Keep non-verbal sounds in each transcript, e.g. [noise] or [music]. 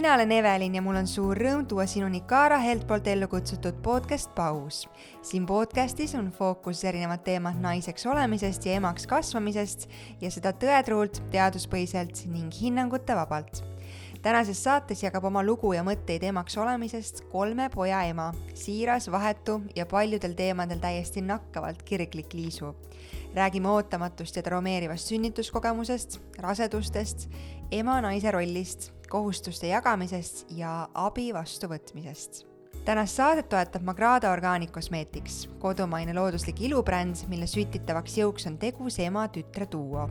mina olen Evelin ja mul on suur rõõm tuua sinuni Kaara Helt poolt ellu kutsutud podcast Paus. siin podcastis on fookuses erinevad teemad naiseks olemisest ja emaks kasvamisest ja seda tõetruult, teaduspõhiselt ning hinnangute vabalt. tänases saates jagab oma lugu ja mõtteid emaks olemisest kolme poja ema, siiras, vahetu ja paljudel teemadel täiesti nakkavalt kirglik Liisu räägime ootamatust ja traumeerivast sünnituskogemusest, rasedustest, ema-naise rollist, kohustuste jagamisest ja abi vastuvõtmisest. tänast saadet toetab Magrada Organic-Cosmetics, kodumaine looduslik ilubränd, mille sütitavaks jõuks on tegus ema-tütre duo.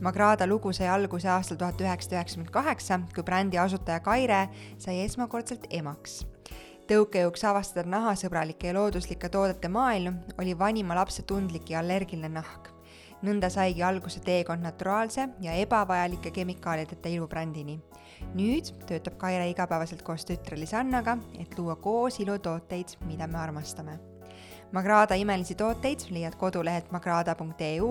Magrada lugu sai alguse aastal tuhat üheksasada üheksakümmend kaheksa, kui brändi asutaja Kaire sai esmakordselt emaks tõukejõuks avastada nahasõbralike ja looduslike toodete maailm oli vanima lapse tundlik ja allergiline nahk. nõnda saigi alguse teekond naturaalse ja ebavajalike kemikaalideta ilubrändini. Nüüd töötab Kaire igapäevaselt koos tütre Lisannaga, et luua koos ilutooteid, mida me armastame Magrada imelisi tooteid leiad kodulehelt magrada.eu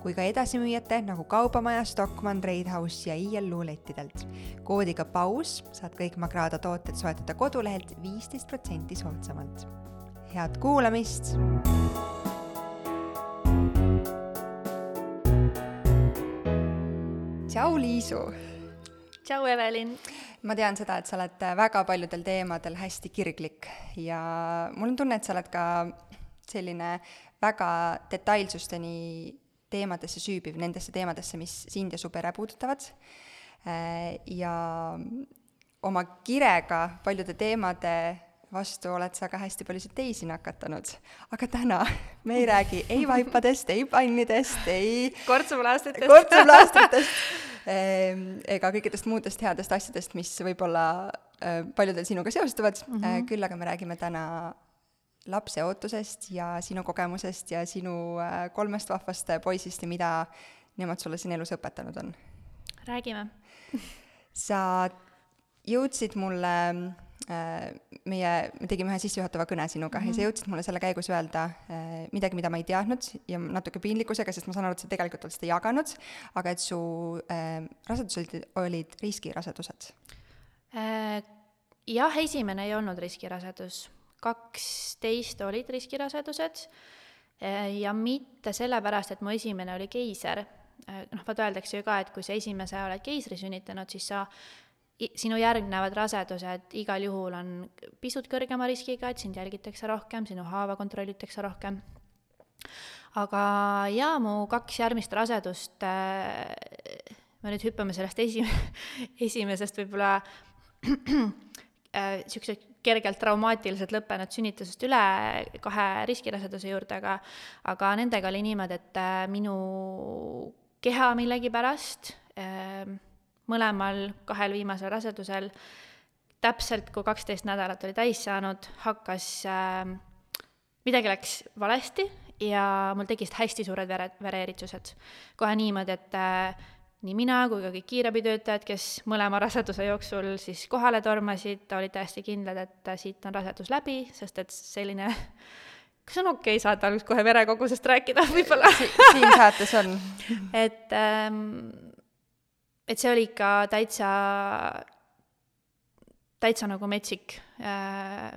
kui ka edasimüüjate nagu Kaubamaja, Stockmann, Trade House ja ILU lettidelt. koodiga paus saad kõik Magrada tooted soetada kodulehelt viisteist protsenti soodsamalt. head kuulamist! tšau, Liisu! Tšau, Evelin! ma tean seda, et sa oled väga paljudel teemadel hästi kirglik ja mul on tunne, et sa oled ka selline väga detailsusteni teemadesse süübiv, nendesse teemadesse, mis sind ja su pere puudutavad. Äh, ja oma kirega paljude teemade vastu oled sa ka hästi paljusid teisi nakatanud. aga täna me ei räägi ei vaipadest, ei pannidest, ei [laughs] kortsuplaastritest kortsuplaastritest ega kõikidest muudest headest asjadest, mis võib-olla äh, paljudel sinuga seostuvad mm, -hmm. küll aga me räägime täna lapse ootusest ja sinu kogemusest ja sinu äh, kolmest vahvast poisist ja mida nemad sulle siin elus õpetanud on? räägime sa jõudsid mulle meie, me tegime ühe sissejuhatava kõne sinuga mm -hmm. ja sa mhm. jõudsid mulle selle käigus öelda äh, midagi, mida ma ei teadnud ja natuke piinlikkusega, sest ma saan aru, et sa tegelikult oled seda jaganud, aga et su äh, rasedused olid, olid riskirasedused äh,. jah, esimene ei olnud riskirasedus kaksteist olid riskirasedused eh, ja mitte sellepärast, et mu esimene oli keiser, noh, vaata öeldakse ju ka, et kui sa esimese oled keisri sünnitanud, siis sa sinu järgnevad rasedused igal juhul on pisut kõrgema riskiga, et sind jälgitakse rohkem, sinu haava kontrollitakse rohkem. aga jaa, mu kaks järgmist rasedust äh,, me nüüd hüppame sellest esi-, [laughs] esimesest võib-olla niisugused äh, kergelt traumaatiliselt lõppenud sünnitusest üle kahe riskiraseduse juurde, aga aga nendega oli niimoodi, et äh, minu keha millegipärast äh, mõlemal kahel viimasel rasedusel täpselt, kui kaksteist nädalat oli täis saanud, hakkas äh,, midagi läks valesti ja mul tekkisid hästi suured vere, vereeritsused. kohe niimoodi, et äh, nii mina kui ka kõik kiirabitöötajad, kes mõlema raseduse jooksul siis kohale tormasid, olid täiesti kindlad, et siit on rasedus läbi, sest et selline [laughs] kas on okei okay saate alguses kohe verekogusest rääkida [laughs] võib-olla si? siin saates on. [laughs] et ähm,, et see oli ikka täitsa, täitsa nagu metsik äh,.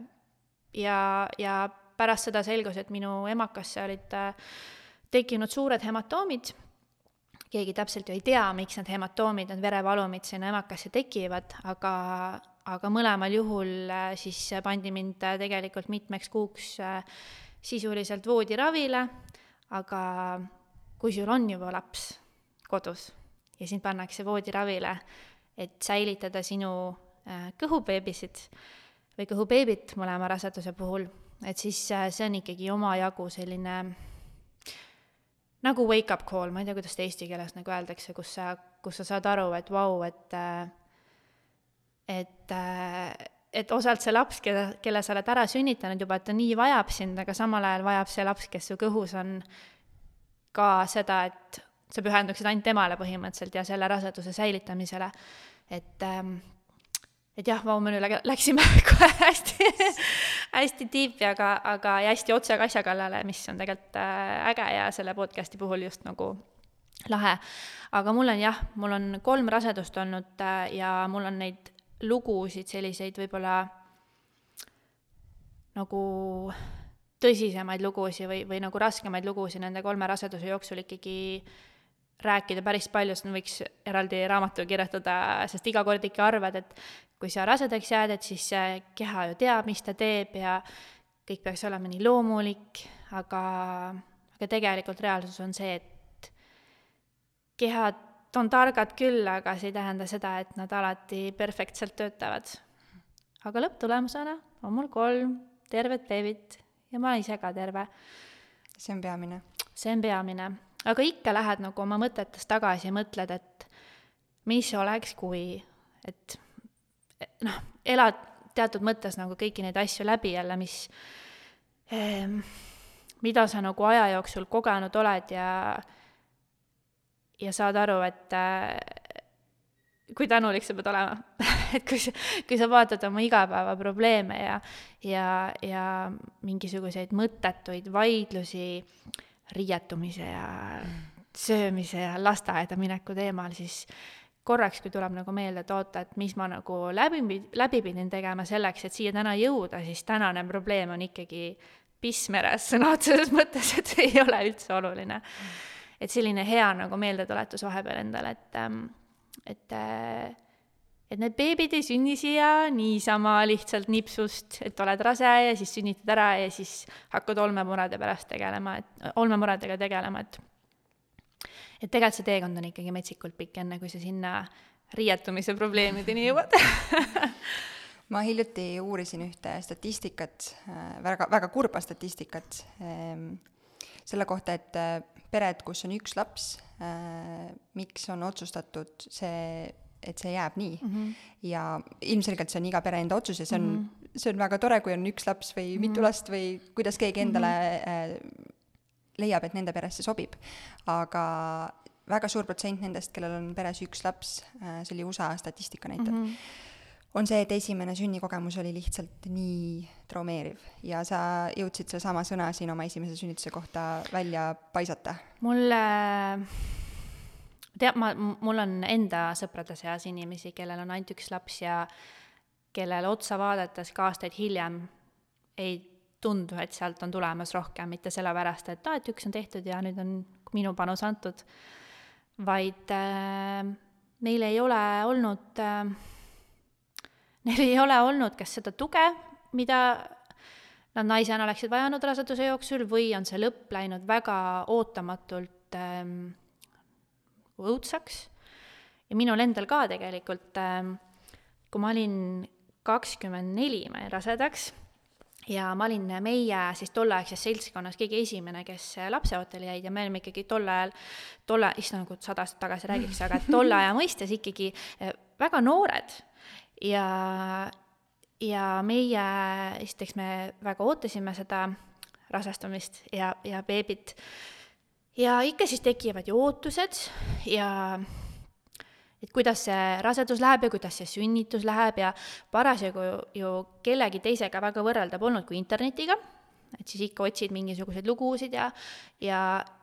ja, ja pärast seda selgus, et minu emakasse olid äh, tekkinud suured hematoomid keegi täpselt ju ei tea, miks need hematoomid, need verevalumid sinna emakasse tekivad, aga, aga mõlemal juhul äh, siis pandi mind tegelikult mitmeks kuuks sisuliselt voodiravile, aga kui sul on juba laps kodus ja sind pannakse voodiravile, et säilitada sinu kõhubeebisid või kõhubeebit mõlema raseduse puhul, et siis see on ikkagi omajagu selline nagu wake up call, ma ei tea, kuidas seda eesti keeles nagu öeldakse, kus sa, kus sa saad aru, et vau, et et et osalt see laps, kelle, kelle sa oled ära sünnitanud juba, et ta nii vajab sind, aga samal ajal vajab see laps, kes su kõhus on, ka seda, et sa pühenduksid ainult temale põhimõtteliselt ja selle raseduse säilitamisele. et ähm, et jah, vau, me nüüd läksime [laughs] kohe hästi hästi tiipi, aga, aga ja hästi otse asja kallale, mis on tegelikult äh, äge ja selle podcast'i puhul just nagu lahe. aga mul on jah, mul on kolm rasedust olnud äh, ja mul on neid lugusid, selliseid võib-olla nagu tõsisemaid lugusid või, või nagu raskemaid lugusid nende kolme raseduse jooksul ikkagi rääkida päris palju, sest ma võiks eraldi raamatu kirjutada, sest iga kord ikka arvad, et kui sa rasedaks jääd, et siis keha ju teab, mis ta teeb ja kõik peaks olema nii loomulik, aga, aga tegelikult reaalsus on see, et kehad on targad küll, aga see ei tähenda seda, et nad alati perfektselt töötavad. aga lõpptulemusena on mul kolm tervet beebit ja ma olen ise ka terve. see on peamine. see on peamine, aga ikka lähed nagu oma mõtetes tagasi ja mõtled, et mis oleks, kui, et noh, elad teatud mõttes nagu kõiki neid asju läbi jälle, mis eh,, mida sa nagu aja jooksul kogenud oled ja ja saad aru, et äh, kui tänulik sa pead olema. [laughs] Et kui sa, kui sa vaatad oma igapäevaprobleeme ja, ja, ja mingisuguseid mõttetuid vaidlusi riietumise ja söömise ja lasteaeda mineku teemal, siis korraks, kui tuleb nagu meelde, et oota, et mis ma nagu läbi, läbi pidin tegema selleks, et siia täna jõuda, siis tänane probleem on ikkagi pissmeres [laughs] sõna otseses mõttes, et see ei ole üldse oluline. Et selline hea nagu meeldetuletus vahepeal endale, et, ähm, et äh, et need beebid ei sünni siia niisama lihtsalt nipsust, et oled rase ja siis sünnitad ära ja siis hakkad olmemurede pärast tegelema, et olmemuredega tegelema, et et tegelikult see teekond on ikkagi metsikult pikk, enne kui sa sinna riietumise probleemideni jõuad. [laughs] Ma hiljuti uurisin ühte statistikat, väga, väga kurba statistikat ähm, selle kohta, et äh, pered, kus on üks laps äh,, miks on otsustatud see, et see jääb nii mm. -hmm. ja ilmselgelt see on iga pere enda otsus ja see on mm, -hmm. see on väga tore, kui on üks laps või mm -hmm. mitu last või kuidas keegi endale mm -hmm. leiab, et nende peresse sobib. aga väga suur protsent nendest, kellel on peres üks laps äh,, see oli USA statistika näitab mm, -hmm on see, et esimene sünnikogemus oli lihtsalt nii traumeeriv ja sa jõudsid sedasama sõna siin oma esimese sünnituse kohta välja paisata? mulle, tead, ma, mul on enda sõprade seas inimesi, kellel on ainult üks laps ja kellele otsa vaadates ka aastaid hiljem ei tundu, et sealt on tulemas rohkem, mitte sellepärast, et aa et üks on tehtud ja nüüd on minu panus antud, vaid äh, neil ei ole olnud äh, neil ei ole olnud kas seda tuge, mida nad naisena oleksid vajanud raseduse jooksul või on see lõpp läinud väga ootamatult ähm, õudsaks. ja minul endal ka tegelikult ähm,, kui ma olin kakskümmend neli, ma jäin rasedaks ja ma olin meie siis tolleaegses seltskonnas kõige esimene, kes lapseootele jäid ja me olime ikkagi tol ajal, tolle, issand, nagu sada aastat tagasi räägiks, aga tolle aja mõistes ikkagi eh, väga noored ja, ja meie, esiteks me väga ootasime seda rasestumist ja, ja beebit. Ja ikka siis tekivad ju ootused ja et kuidas see rasedus läheb ja kuidas see sünnitus läheb ja parasjagu ju kellegi teisega väga võrrelda polnud kui internetiga, et siis ikka otsid mingisuguseid lugusid ja, ja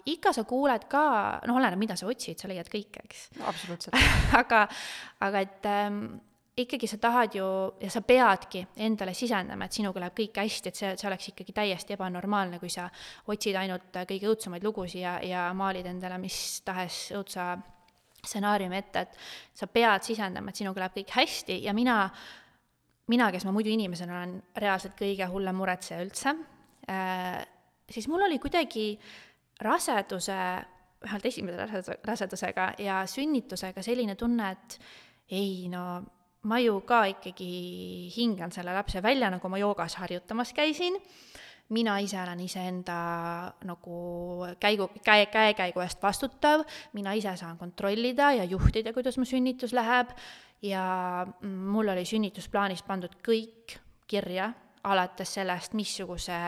ikka sa kuuled ka, noh, oleneb, mida sa otsid, sa leiad kõike, eks. Absoluutselt. [laughs] Aga, aga et ähm, ikkagi sa tahad ju ja sa peadki endale sisendama, et sinuga läheb kõik hästi, et see, see oleks ikkagi täiesti ebanormaalne, kui sa otsid ainult kõige õudsemaid lugusid ja, ja maalid endale mis tahes õudsa stsenaariumi ette, et sa pead sisendama, et sinuga läheb kõik hästi ja mina, mina, kes ma muidu inimesena olen reaalselt kõige hullem muretseja üldse äh,, siis mul oli kuidagi raseduse, vähemalt esimese rasedusega ja sünnitusega selline tunne, et ei no ma ju ka ikkagi hingan selle lapse välja, nagu ma joogas harjutamas käisin, mina ise olen iseenda nagu käigu, käe, käekäigu eest vastutav, mina ise saan kontrollida ja juhtida, kuidas mu sünnitus läheb. Ja mul oli sünnitusplaanis pandud kõik kirja, alates sellest, missuguse,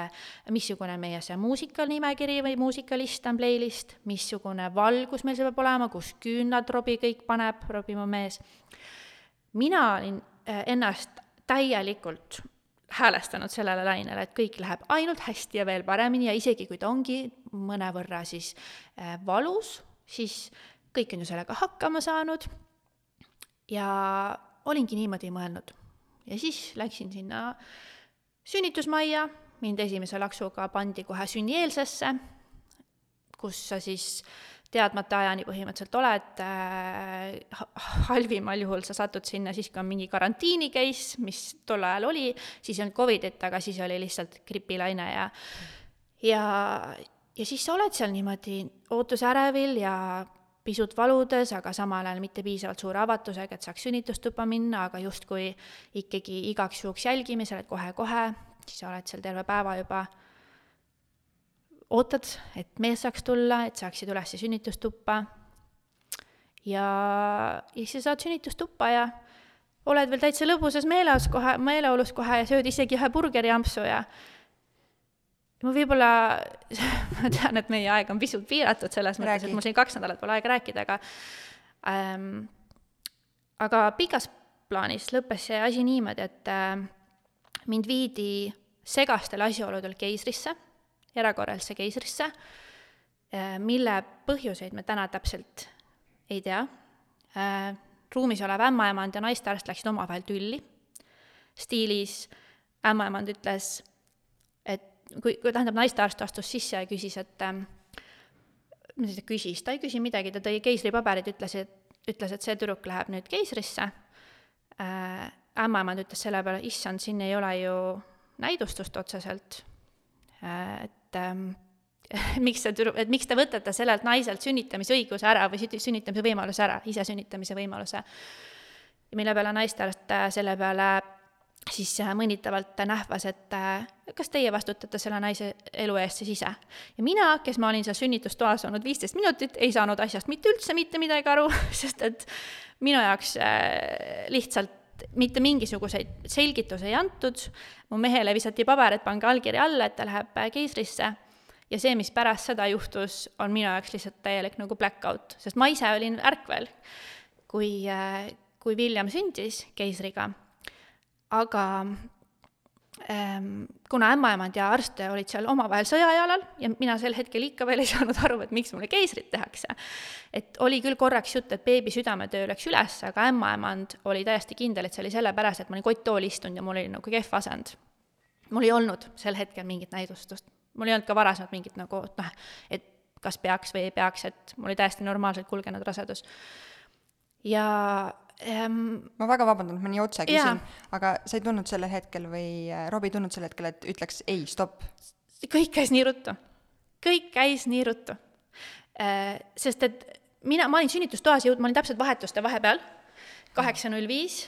missugune meie see muusikanimekiri või muusikalist on, playlist, missugune valgus meil see peab olema, kus küünlad Robbie kõik paneb, Robbie mu mees mina olin äh, ennast täielikult häälestanud sellele lainele, et kõik läheb ainult hästi ja veel paremini ja isegi kui ta ongi mõnevõrra siis äh, valus, siis kõik on ju sellega hakkama saanud ja olingi niimoodi mõelnud. ja siis läksin sinna sünnitusmajja, mind esimese laksuga pandi kohe sünnieelsesse, kus sa siis teadmata ajani põhimõtteliselt oled äh,, halvimal juhul sa satud sinna siis, kui on mingi karantiini case, mis tol ajal oli, siis ei olnud Covidit, aga siis oli lihtsalt gripilaine ja ja, ja siis sa oled seal niimoodi ootusärevil ja pisut valudes, aga samal ajal mitte piisavalt suure avatusega, et saaks sünnitustuppa minna, aga justkui ikkagi igaks juhuks jälgimisel, et kohe-kohe, siis sa oled seal terve päeva juba, ootad, et mees saaks tulla, et saaksid üles sünnitustuppa. ja, ja siis sa saad sünnitustuppa ja oled veel täitsa lõbusas meeleolus kohe, meeleolus kohe ja sööd isegi ühe burgeriampsu ja ma võib-olla, [laughs] ma tean, et meie aeg on pisut piiratud selles mõttes, et mul siin kaks nädalat pole aega rääkida, aga ähm, aga pikas plaanis lõppes see asi niimoodi, et äh, mind viidi segastel asjaoludel keisrisse, erakorralisse keisrisse äh,, mille põhjuseid me täna täpselt ei tea äh,. ruumis olev ämmaemand ja naistearst läksid omavahel tülli, stiilis ämmaemand ütles, et kui, kui tähendab, naistearst astus sisse ja küsis, et ähm, mis ta küsis, ta ei küsi midagi, ta tõi keisripaberid, ütles, et, ütles, et see tüdruk läheb nüüd keisrisse äh,. ämmaemand ütles selle peale, issand, siin ei ole ju näidustust otseselt äh,, et ähm, [laughs] miks see tüdruk, et miks te võtate sellelt naiselt sünnitamisõiguse ära või sünnitamise võimaluse ära, ise sünnitamise võimaluse. mille peale naistearst äh, selle peale siis äh, mõnitavalt nähvas, et äh, kas teie vastutate selle naise elu eest siis ise. ja mina, kes ma olin seal sünnitustoas olnud viisteist minutit, ei saanud asjast mitte üldse mitte midagi aru, [laughs] sest et minu jaoks äh, lihtsalt mitte mingisuguseid selgitusi ei antud, mu mehele visati paber, et pange allkiri alla, et ta läheb keisrisse, ja see, mis pärast seda juhtus, on minu jaoks lihtsalt täielik nagu black out, sest ma ise olin ärkvel, kui, kui William sündis keisriga. Aga kuna ämmaemand ja arst olid seal omavahel sõjajalal ja mina sel hetkel ikka veel ei [laughs] saanud aru, et miks mulle keisrit tehakse, et oli küll korraks jutt, et beebi südametöö läks üles, aga ämmaemand oli täiesti kindel, et see oli sellepärast, et ma olin kotttooli istunud ja mul oli nagu kehv asend. mul ei olnud sel hetkel mingit näidustust, mul ei olnud ka varasemalt mingit nagu noh, et kas peaks või ei peaks, et mul oli täiesti normaalselt kulgenud rasedus. ja ähm,. ma väga vabandan, et ma nii otse küsin, aga sa ei tundnud sellel hetkel või äh, Rob ei tundnud sel hetkel, et ütleks ei, stopp? kõik käis nii ruttu, kõik käis nii ruttu äh,. sest et mina, ma olin sünnitustoas jõud-, ma olin täpselt vahetuste vahepeal, kaheksa null viis,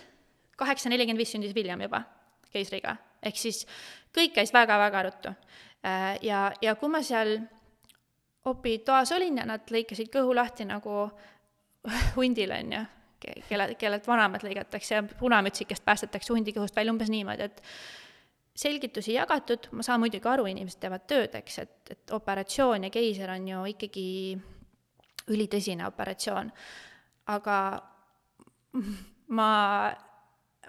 kaheksa nelikümmend viis sündis William juba keisriga, ehk siis kõik käis väga-väga ruttu äh,. ja, ja kui ma seal opitoas olin ja nad lõikasid kõhu lahti nagu hundil, on ju kelle, kellelt vanemad lõigatakse ja punamütsikest päästetakse hundi kõhust välja umbes niimoodi, et selgitusi jagatud, ma saan muidugi aru, inimesed teevad tööd, eks, et, et operatsioon ja keiser on ju ikkagi ülitõsine operatsioon. aga ma,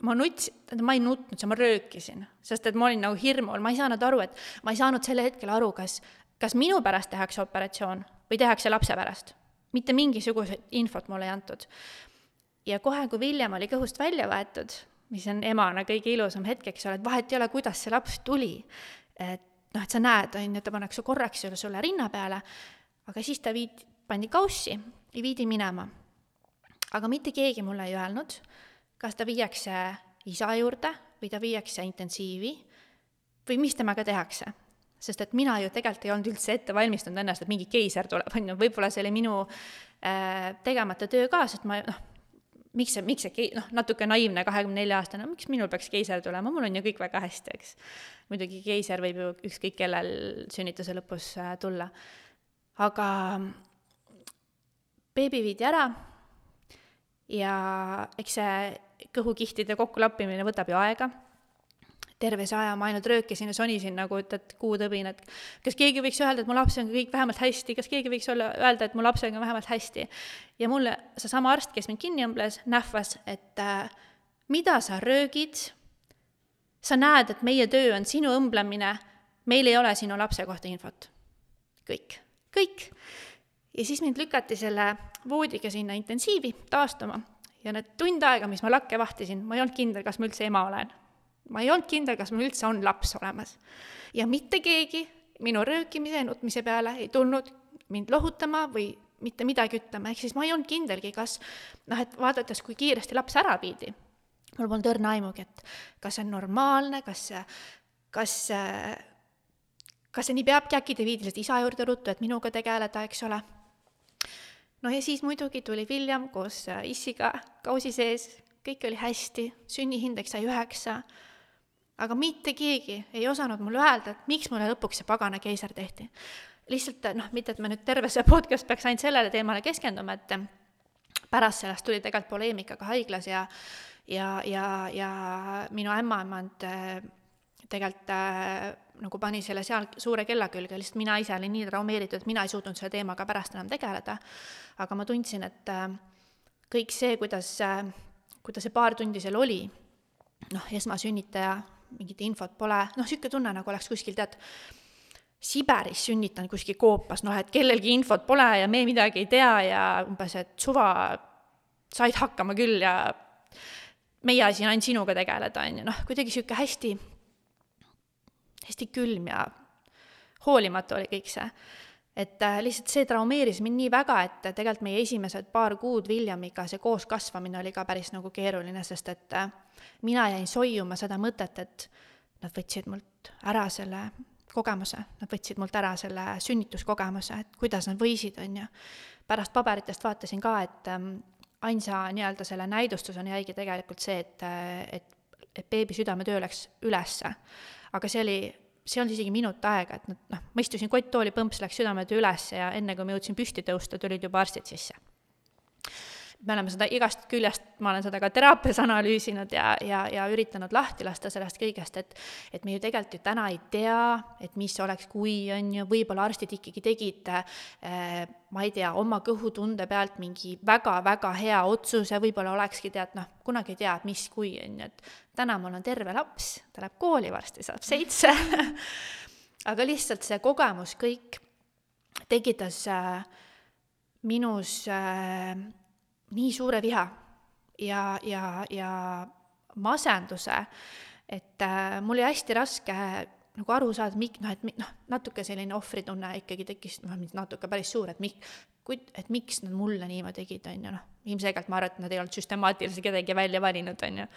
ma nutsin, tähendab, ma ei nutnud, ma röökisin, sest et ma olin nagu hirmul, ma ei saanud aru, et ma ei saanud sel hetkel aru, kas, kas minu pärast tehakse operatsioon või tehakse lapse pärast. mitte mingisugust infot mulle ei antud ja kohe, kui William oli kõhust välja võetud, mis on emana kõige ilusam hetk, eks ole, et vahet ei ole, kuidas see laps tuli, et noh, et sa näed, on ju, ta pannakse korraks sulle rinna peale, aga siis ta viidi, pandi kaussi ja viidi minema. aga mitte keegi mulle ei öelnud, kas ta viiakse isa juurde või ta viiakse intensiivi või mis temaga tehakse. Sest et mina ju tegelikult ei olnud üldse ette valmistanud ennast, et mingi keiser tuleb, on ju, võib-olla see oli minu äh, tegemata töö ka, sest ma noh, miks see, miks see, noh, natuke naiivne kahekümne nelja aastane, miks minul peaks keiser tulema, mul on ju kõik väga hästi, eks. muidugi keiser võib ju ükskõik kellel sünnituse lõpus äh, tulla. aga beebi viidi ära ja eks see kõhukihtide kokklappimine võtab ju aega terve see aja ma ainult röökisin ja sonisin nagu, et, et kuutõbin, et kas keegi võiks öelda, et mu lapsega on kõik vähemalt hästi, kas keegi võiks olla, öelda, et mu lapsega on vähemalt hästi. ja mulle seesama arst, kes mind kinni õmbles, nähvas, et äh, mida sa röögid, sa näed, et meie töö on sinu õmblemine, meil ei ole sinu lapse kohta infot. kõik, kõik. ja siis mind lükati selle voodiga sinna intensiivi taastuma ja need tund aega, mis ma lakke vahtisin, ma ei olnud kindel, kas ma üldse ema olen. Ma ei olnud kindel, kas mul üldse on laps olemas. ja mitte keegi minu röökimise ja nutmise peale ei tulnud mind lohutama või mitte midagi ütlema, ehk siis ma ei olnud kindelgi, kas noh, et vaadates, kui kiiresti laps ära viidi, mul polnud õrna aimugi, et kas see on normaalne, kas kas kas see nii peabki, äkki ta viidi lihtsalt isa juurde ruttu, et minuga tegeleda, eks ole. no ja siis muidugi tuli William koos issiga kausi sees, kõik oli hästi, sünniindeks sai üheksa, aga mitte keegi ei osanud mulle öelda, et miks mulle lõpuks see pagana keiser tehti lihtsalt noh, mitte et me nüüd terve see podcast peaks ainult sellele teemale keskenduma, et pärast sellest tuli tegelikult poleemika ka haiglas ja ja, ja, ja minu ämmaemand äh, tegelikult äh, nagu pani selle seal suure kella külge, lihtsalt mina ise olin nii traumeeritud, et mina ei suutnud selle teemaga pärast enam tegeleda. aga ma tundsin, et äh, kõik see, kuidas äh,, kuidas see paar tundi seal oli, noh, esmasünnitaja, mingit infot pole, noh, niisugune tunne, nagu oleks kuskil tead, Siberis sünnitan kuskil koopas, noh, et kellelgi infot pole ja me midagi ei tea ja umbes, et suva, said hakkama küll ja meie asi on ainult sinuga tegeleda, on ju, noh, kuidagi niisugune hästi, hästi külm ja hoolimatu oli kõik see. et äh, lihtsalt see traumeeris mind nii väga, et tegelikult meie esimesed paar kuud Williamiga see koos kasvamine oli ka päris nagu keeruline, sest et äh, mina jäin soiuma seda mõtet, et nad võtsid mult ära selle kogemuse, nad võtsid mult ära selle sünnituskogemuse, et kuidas nad võisid, on ju. pärast paberitest vaatasin ka, et ähm, ainsa nii-öelda selle näidustusena jäigi tegelikult see, et, et, et beebi südametöö läks ülesse. aga see oli, see ei olnud isegi minut aega, et nad noh, ma istusin kotttooli, põmps läks südametöö ülesse ja enne, kui ma jõudsin püsti tõusta, tulid juba arstid sisse me oleme seda igast küljest, ma olen seda ka teraapias analüüsinud ja, ja, ja üritanud lahti lasta sellest kõigest, et et me ju tegelikult ju täna ei tea, et mis oleks, kui on ju, võib-olla arstid ikkagi tegid äh, ma ei tea, oma kõhutunde pealt mingi väga-väga hea otsuse, võib-olla olekski tead noh, kunagi ei tea, et mis, kui on ju, et täna mul on terve laps, ta läheb kooli varsti, saab seitse. [laughs] Aga lihtsalt see kogemus kõik tekitas äh, minus äh, nii suure viha ja, ja, ja masenduse, et äh, mul oli hästi raske nagu aru saada, mik-, noh, et noh, natuke selline ohvritunne ikkagi tekkis, noh, natuke päris suur, et mik-, kui, et miks nad mulle niimoodi tegid, on ju, noh, ilmselgelt ma arvan, et nad ei olnud süstemaatiliselt kedagi välja valinud, on ju.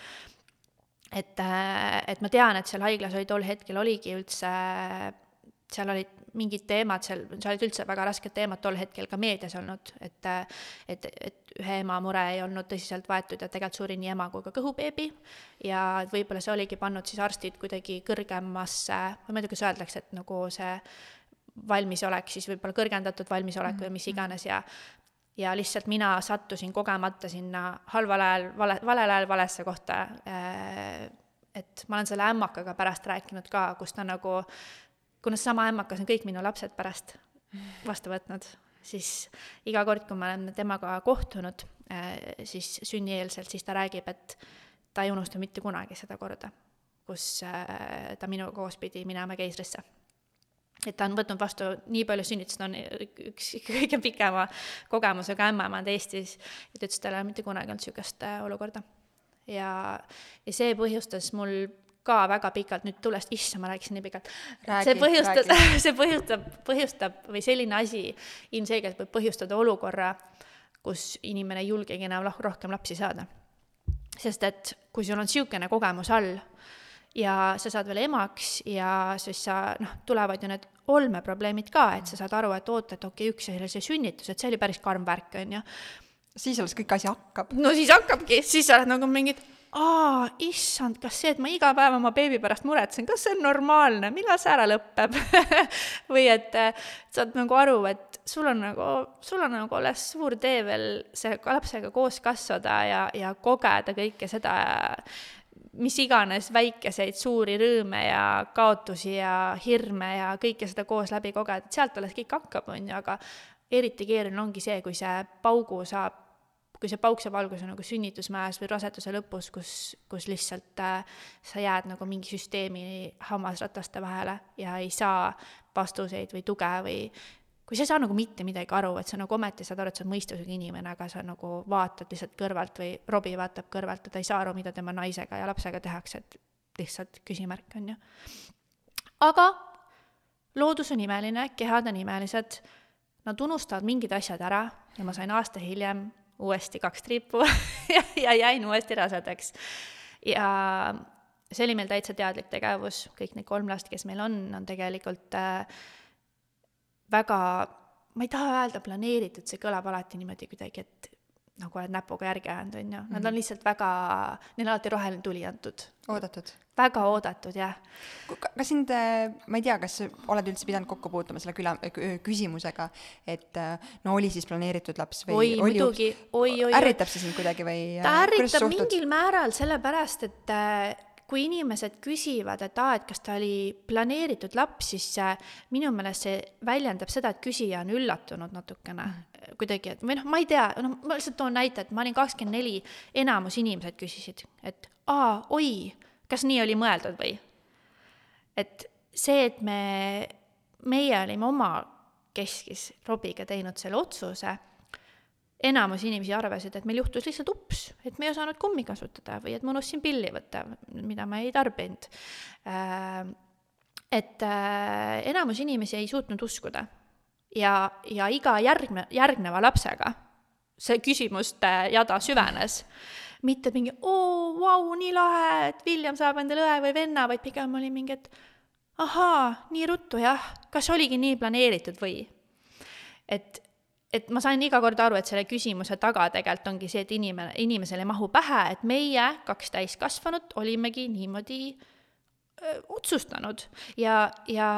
et, äh, et ma tean, et seal haiglas oli tol hetkel oligi üldse, seal olid mingid teemad seal, seal olid üldse väga rasked teemad tol hetkel ka meedias olnud, et et, et ühe ema mure ei olnud tõsiselt võetud ja tegelikult suri nii ema kui ka kõhubeebi ja võib-olla see oligi pannud siis arstid kuidagi kõrgemasse, ma ei tea, kuidas öeldakse, et nagu see valmisolek siis võib-olla kõrgendatud valmisolek või mis mhm. iganes ja ja lihtsalt mina sattusin kogemata sinna halval ajal, vale, valel ajal valesse kohta. et ma olen selle ämmakaga pärast rääkinud ka, kus ta nagu kuna seesama ämmakas on kõik minu lapsed pärast vastu võtnud, siis iga kord, kui ma olen temaga kohtunud, äh, siis sünnieelselt, siis ta räägib, et ta ei unusta mitte kunagi seda korda, kus äh, ta minuga koos pidi minema keisrisse. et ta on võtnud vastu nii palju sünnitusi, ta on üks [laughs] kõige pikema kogemusega ämmaemand Eestis ja ta ütles, et tal ei ole mitte kunagi olnud niisugust äh, olukorda. ja, ja see põhjustas mul ka väga pikalt, nüüd tulles, issand, ma rääkisin nii pikalt. see põhjustas, [laughs] see põhjustab, põhjustab või selline asi ilmselgelt võib põhjustada olukorra, kus inimene ei julgegi enam rohkem lapsi saada. sest et kui sul on niisugune kogemus all ja sa saad veel emaks ja siis sa, noh, tulevad ju need olmeprobleemid ka, et sa saad aru, et oot, et okei okay,, üks oli see sünnitus, et see oli päris karm värk, on ju. siis alles kõik asi hakkab. no siis hakkabki, siis sa oled nagu mingid aa, issand, kas see, et ma iga päev oma beebi pärast muretsen, kas see on normaalne, millal see ära lõpeb? [laughs] Või et äh, saad nagu aru, et sul on nagu, sul on nagu alles suur tee veel see lapsega koos kasvada ja, ja kogeda kõike seda, mis iganes väikeseid suuri rõõme ja kaotusi ja hirme ja kõike seda koos läbi kogeda, et sealt alles kõik hakkab, on ju, aga eriti keeruline ongi see, kui see paugu saab kui see pauksevalgus on nagu sünnitusmäes või raseduse lõpus, kus, kus lihtsalt äh, sa jääd nagu mingi süsteemi hammasrataste vahele ja ei saa vastuseid või tuge või kui sa ei saa nagu mitte midagi aru, et sa nagu ometi saad aru, et sa oled mõistusega inimene, aga sa nagu vaatad lihtsalt kõrvalt või Robbie vaatab kõrvalt ja ta ei saa aru, mida tema naisega ja lapsega tehakse, et lihtsalt küsimärk, on ju. aga loodus on imeline, kehad on imelised, nad unustavad mingid asjad ära ja ma sain aasta hiljem uuesti kaks triipu [laughs] ja, ja jäin uuesti rasedaks. ja see oli meil täitsa teadlik tegevus, kõik need kolm last, kes meil on, on tegelikult äh, väga, ma ei taha öelda planeeritud, see kõlab alati niimoodi kuidagi, et nagu oled näpuga järgi ajanud, on ju, nad on mhm. lihtsalt väga, neile on alati roheline tuli antud. oodatud? väga oodatud, jah. kas sind, äh, ma ei tea, kas oled üldse pidanud kokku puutuma selle küla, küsimusega, et äh, no oli siis planeeritud laps või oi, muidugi, oi, oi, oi. ärritab see sind kuidagi või? ta ärritab mingil määral, sellepärast et äh, kui inimesed küsivad, et aa, et kas ta oli planeeritud laps, siis minu meelest see väljendab seda, et küsija on üllatunud natukene mm. kuidagi, et või noh, ma ei tea, noh, ma lihtsalt toon näite, et ma olin kakskümmend neli, enamus inimesed küsisid, et aa, oi, kas nii oli mõeldud või? et see, et me, meie olime oma keskis Robiga teinud selle otsuse enamus inimesi arvasid, et meil juhtus lihtsalt ups, et me ei osanud kummi kasutada või et ma unustasin pilli võtta, mida ma ei tarbinud. Äh, et äh, enamus inimesi ei suutnud uskuda ja, ja iga järgne, järgneva lapsega see küsimuste jada süvenes. mitte mingi oo, vau, nii lahe, et William saab endale õe või venna, vaid pigem oli mingi, et ahaa, nii ruttu jah, kas oligi nii planeeritud või? et et ma sain iga kord aru, et selle küsimuse taga tegelikult ongi see, et inimene, inimesele ei mahu pähe, et meie, kaks täiskasvanut, olimegi niimoodi öö, otsustanud. ja, ja,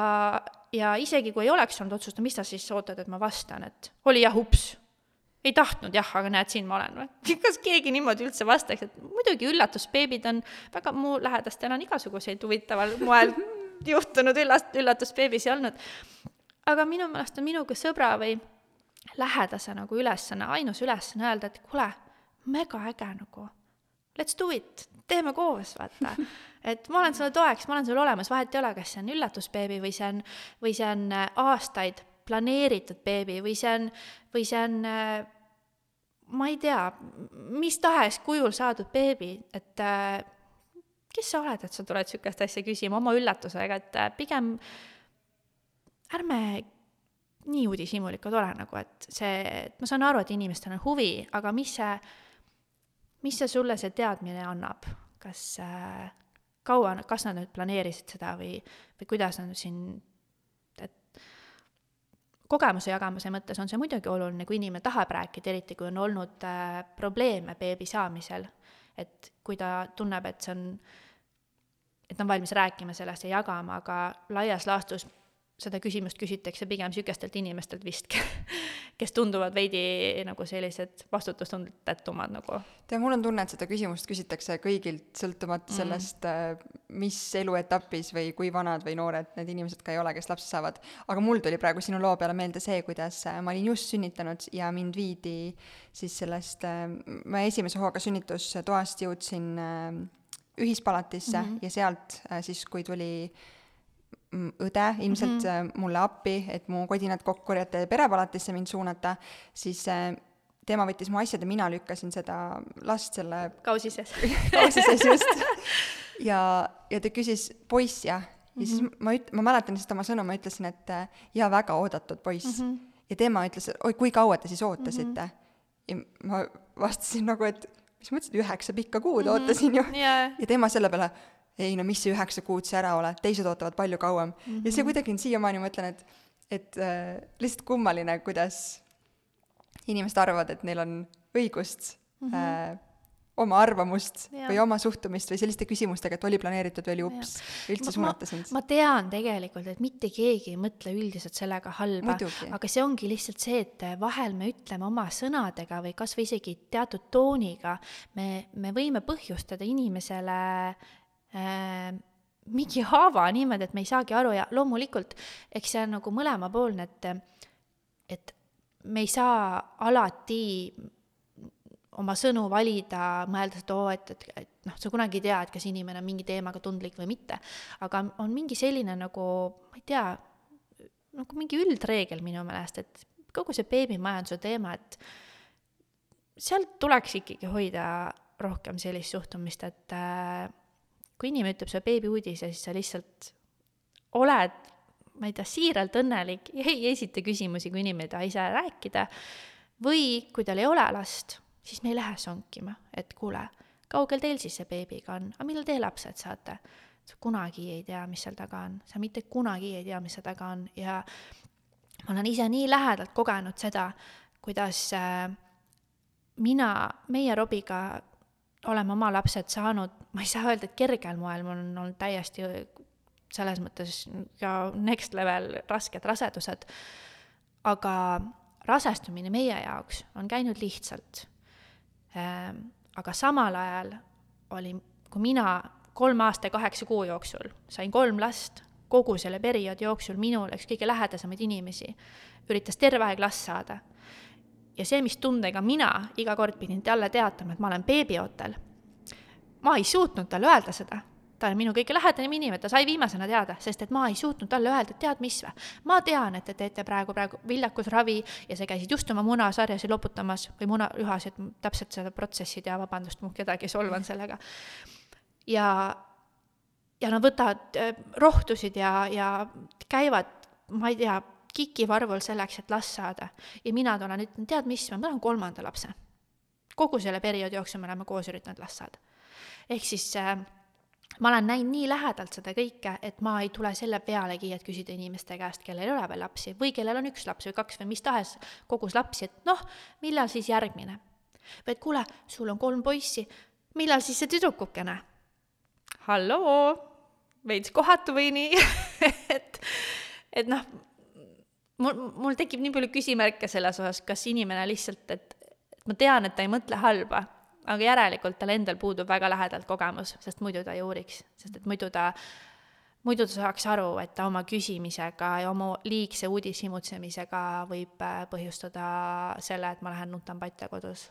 ja isegi kui ei oleks olnud otsustanud, mis sa siis ootad, et ma vastan, et oli jah, ups. ei tahtnud jah, aga näed, siin ma olen või. [laughs] kas keegi niimoodi üldse vastaks, et muidugi üllatusbeebid on väga, mu lähedastel on igasuguseid huvitaval moel [laughs] juhtunud üllas-, üllatusbeebisi olnud. aga minu meelest on minuga sõbra või lähedase nagu ülesanne, ainus ülesanne öelda, et kuule, mega äge nagu, let's do it, teeme koos, vaata. [laughs] et ma olen sulle toeks, ma olen sul olemas, vahet ei ole, kas see on üllatusbeebi või see on, või see on äh, aastaid planeeritud beebi või see on, või see on äh, ma ei tea, mis tahes kujul saadud beebi, et äh, kes sa oled, et sa tuled niisugust asja küsima oma üllatusega, et pigem ärme nii uudishimulikud ole nagu, et see, et ma saan aru, et inimestel on huvi, aga mis see, mis see sulle see teadmine annab, kas äh, kaua, kas nad nüüd planeerisid seda või, või kuidas nad siin, et kogemuse jagamise mõttes on see muidugi oluline, kui inimene tahab rääkida, eriti kui on olnud äh, probleeme beebi saamisel. et kui ta tunneb, et see on, et on valmis rääkima sellest ja jagama, aga laias laastus seda küsimust küsitakse pigem niisugustelt inimestelt vist, [laughs] kes tunduvad veidi nagu sellised vastutustundetumad nagu. tead, mul on tunne, et seda küsimust küsitakse kõigilt, sõltumata mm. sellest, äh, mis eluetapis või kui vanad või noored need inimesed ka ei ole, kes lapse saavad. aga mul tuli praegu sinu loo peale meelde see, kuidas äh, ma olin just sünnitanud ja mind viidi siis sellest, äh, ma esimese hooga sünnitustoast jõudsin ühispalatisse mm -hmm. ja sealt siis, kui tuli äh, õde ilmselt mm -hmm. mulle appi, et mu kodinad ja perepalatisse mind suunata, siis äh, tema võttis mu asjad ja mina lükkasin seda last selle [laughs] kausi sees [laughs] kausi sees just. [laughs] ja, ja ta küsis, poiss jah? ja mm -hmm. siis mhm. ma üt-, ma mäletan lihtsalt oma sõnu, ma ütlesin, et jaa, väga oodatud poiss mm. -hmm. ja tema ütles, oi, kui kaua te siis ootasite mm? -hmm. ja ma vastasin nagu, et mis mõttes, et üheksa pikka kuud mm -hmm. ootasin ju yeah.. ja tema selle peale ei no mis see üheksa kuud sa ära oled, teised ootavad palju kauem mm. -hmm. ja see mhm. kuidagi on siiamaani, ma mõtlen, et, et äh, lihtsalt kummaline, kuidas inimesed arvavad, et neil on õigust mm -hmm. äh, oma arvamust ja. või oma suhtumist või selliste küsimustega, et oli planeeritud või oli ups, üldse suunata sind. ma tean tegelikult, et mitte keegi ei mõtle üldiselt sellega halba, aga see ongi lihtsalt see, et vahel me ütleme oma sõnadega või kas või isegi teatud tooniga, me, me võime põhjustada inimesele mingi haava niimoodi, et me ei saagi aru ja loomulikult, eks see on nagu mõlemapoolne, et, et me ei saa alati oma sõnu valida, mõeldes, et oo, et, et, et noh, sa kunagi ei tea, et kas inimene on mingi teemaga tundlik või mitte. aga on mingi selline nagu, ma ei tea, nagu mingi üldreegel minu meelest, et kogu see beebimajanduse teema, et sealt tuleks ikkagi hoida rohkem sellist suhtumist, et äh, kui inimene ütleb sulle beebiuudise, siis sa lihtsalt oled, ma ei tea, siiralt õnnelik ja ei esita küsimusi, kui inimene ei taha ise rääkida, või kui tal ei ole last, siis me ei lähe sonkima, et kuule, kaugel teil siis see beebiga on, aga millal te lapsed saate? sa kunagi ei tea, mis seal taga on, sa mitte kunagi ei tea, mis seal taga on. Ja ma olen ise nii lähedalt kogenud seda, kuidas äh, mina, meie Robiga oleme oma lapsed saanud, ma ei saa öelda, et kergel moel, mul on olnud täiesti selles mõttes ka next level rasked rasedused, aga rasestumine meie jaoks on käinud lihtsalt ähm, aga samal ajal oli, kui mina kolme aasta ja kaheksa kuu jooksul sain kolm last, kogu selle perioodi jooksul minul üks kõige lähedasemaid inimesi üritas terve aeg last saada. Ja see, mis tundega mina iga kord pidin talle teatama, et ma olen beebiootel, ma ei suutnud talle öelda seda ta on minu kõige lähedasem inimene, ta sai viimasena teada, sest et ma ei suutnud talle öelda, et tead mis või, ma tean, et te teete praegu, praegu viljakusravi ja sa käisid just oma munasarjasi loputamas või munaühas, et täpselt seda protsessi ei tea, vabandust, ma kedagi solvan sellega. ja, ja nad võtavad äh, rohtusid ja, ja käivad, ma ei tea, kikivarvul selleks, et last saada. ja mina tulen, ütlen, tead mis, ma tahan kolmanda lapse. kogu selle perioodi jooksul me oleme koos üritanud last saada. ehk siis äh, ma olen näinud nii lähedalt seda kõike, et ma ei tule selle pealegi, et küsida inimeste käest, kellel ei ole veel lapsi või kellel on üks laps või kaks või mis tahes kogus lapsi, et noh, millal siis järgmine. või et kuule, sul on kolm poissi, millal siis see tüdrukukene? halloo, veits kohatu või nii [laughs] et, et noh, mul, mul tekib nii palju küsimärke selles osas, kas inimene lihtsalt, et, et ma tean, et ta ei mõtle halba aga järelikult tal endal puudub väga lähedalt kogemus, sest muidu ta ei uuriks, sest et muidu ta, muidu ta saaks aru, et ta oma küsimisega ja oma liigse uudishimutsemisega võib äh, põhjustada selle, et ma lähen nutan patja kodus.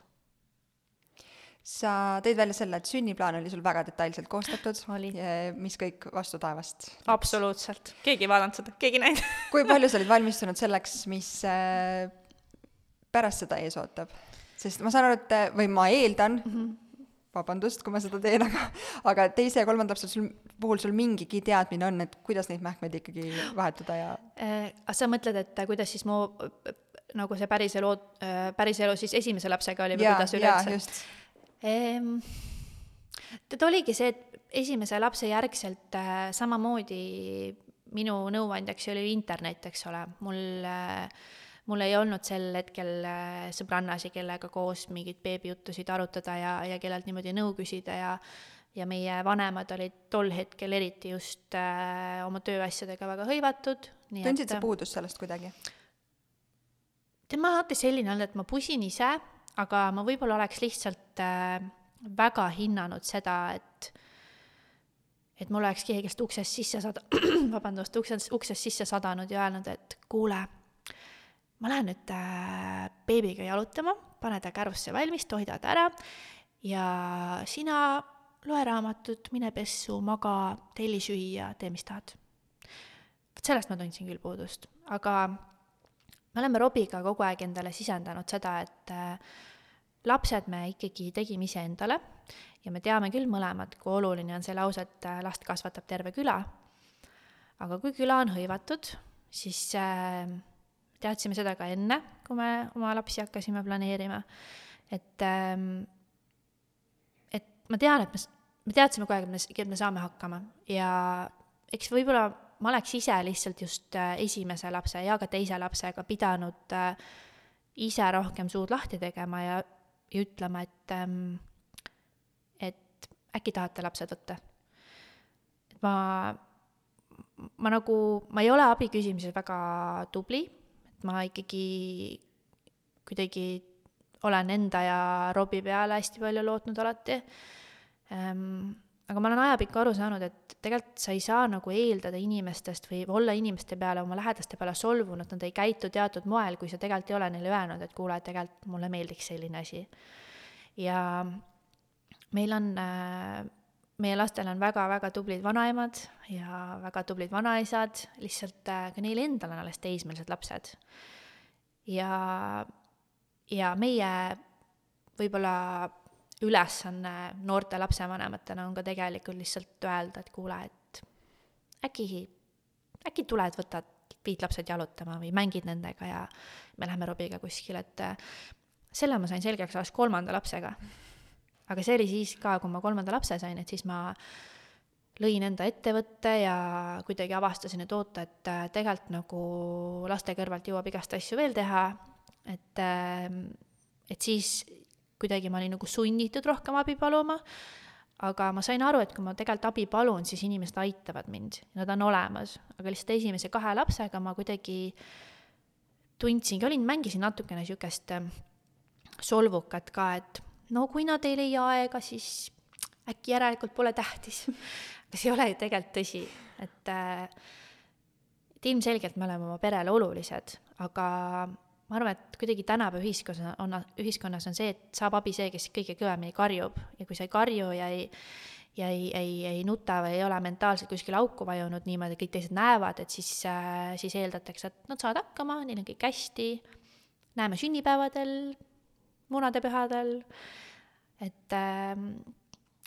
Sa tõid välja selle, et sünniplaan oli sul väga detailselt koostatud, mis kõik vastu taevast. absoluutselt, keegi ei vaadanud seda, keegi ei näinud [laughs] kui palju sa olid valmistunud selleks, mis äh, pärast seda ees ootab? sest ma saan aru, et või ma eeldan mm, -hmm. vabandust, kui ma seda teen, aga, aga teise ja kolmanda lapse sul, puhul sul mingigi teadmine on, et kuidas neid mähkmeid ikkagi vahetada ja äh,? sa mõtled, et kuidas siis mu nagu see päriselu, päriselu siis esimese lapsega oli või ja, kuidas üleüldse? Ta oligi see, et esimese lapse järgselt äh, samamoodi minu nõuandjaks oli internet, eks ole, mul äh, mul ei olnud sel hetkel äh, sõbrannasi, kellega koos mingeid beebijuttusid arutada ja, ja kellelt niimoodi nõu küsida ja ja meie vanemad olid tol hetkel eriti just äh, oma tööasjadega väga hõivatud. tundsid sa puudust sellest kuidagi? tema alati selline olnud, et ma pusin ise, aga ma võib-olla oleks lihtsalt äh, väga hinnanud seda, et et mul oleks keegi, kes uksest sisse sada-, [clears throat] vabandust, uksest, uksest sisse sadanud ja öelnud, et kuule ma lähen nüüd äh, beebiga jalutama, pane ta kärusse valmis, toida ta ära ja sina loe raamatut, mine pessu, maga, telli süüa, tee mis tahad. vot sellest ma tundsin küll puudust, aga me oleme Robiga kogu aeg endale sisendanud seda, et äh, lapsed me ikkagi tegime iseendale ja me teame küll mõlemad, kui oluline on see lause, et äh, last kasvatab terve küla. aga kui küla on hõivatud, siis äh, teadsime seda ka enne, kui me oma lapsi hakkasime planeerima. et, ähm, et ma tean, et me, me teadsime kogu aeg, et me, et me saame hakkama ja eks võib-olla ma oleks ise lihtsalt just äh, esimese lapse ja ka teise lapsega pidanud äh, ise rohkem suud lahti tegema ja, ja ütlema, et, ähm, et äkki tahate lapsed võtta. et ma, ma nagu, ma ei ole abi küsimises väga tubli ma ikkagi kuidagi olen enda ja Robbie peale hästi palju lootnud alati ähm,. Aga ma olen ajapikku aru saanud, et tegelikult sa ei saa nagu eeldada inimestest või olla inimeste peale, oma lähedaste peale solvunud, nad ei käitu teatud moel, kui sa tegelikult ei ole neile öelnud, et kuule, tegelikult mulle meeldiks selline asi. ja meil on äh, meie lastel on väga-väga tublid vanaemad ja väga tublid vanaisad, lihtsalt äh, ka neil endal on alles teismelised lapsed. ja, ja meie võib-olla ülesanne noorte lapsevanematena on ka tegelikult lihtsalt öelda, et kuule, et äkki, äkki tuled, võtad, viid lapsed jalutama või mängid nendega ja me läheme Robiga kuskile, et äh, selle ma sain selgeks alles kolmanda lapsega. Aga see oli siis ka, kui ma kolmanda lapse sain, et siis ma lõin enda ettevõtte ja kuidagi avastasin, et oota, et äh, tegelikult nagu laste kõrvalt jõuab igast asju veel teha, et, ähm, et siis kuidagi ma olin nagu sunnitud rohkem abi paluma, aga ma sain aru, et kui ma tegelikult abi palun, siis inimesed aitavad mind, nad on olemas, aga lihtsalt esimese kahe lapsega ma kuidagi tundsingi, olin, mängisin natukene niisugust ähm, solvukat ka, et no kui nad ei leia aega, siis äkki järelikult pole tähtis. [laughs] Aga see ei ole ju tegelikult tõsi, et äh, et ilmselgelt me oleme oma perele olulised, aga ma arvan, et kuidagi tänapäeva ühiskonnas on, ühiskonnas on see, et saab abi see, kes kõige kõvemini karjub. Ja kui sa ei karju ja ei ja ei, ei, ei nuta või ei ole mentaalselt kuskile auku vajunud niimoodi, kõik teised näevad, et siis äh,, siis eeldatakse, et nad saavad hakkama, neil on kõik hästi, näeme sünnipäevadel, munadepühadel, et, ähm,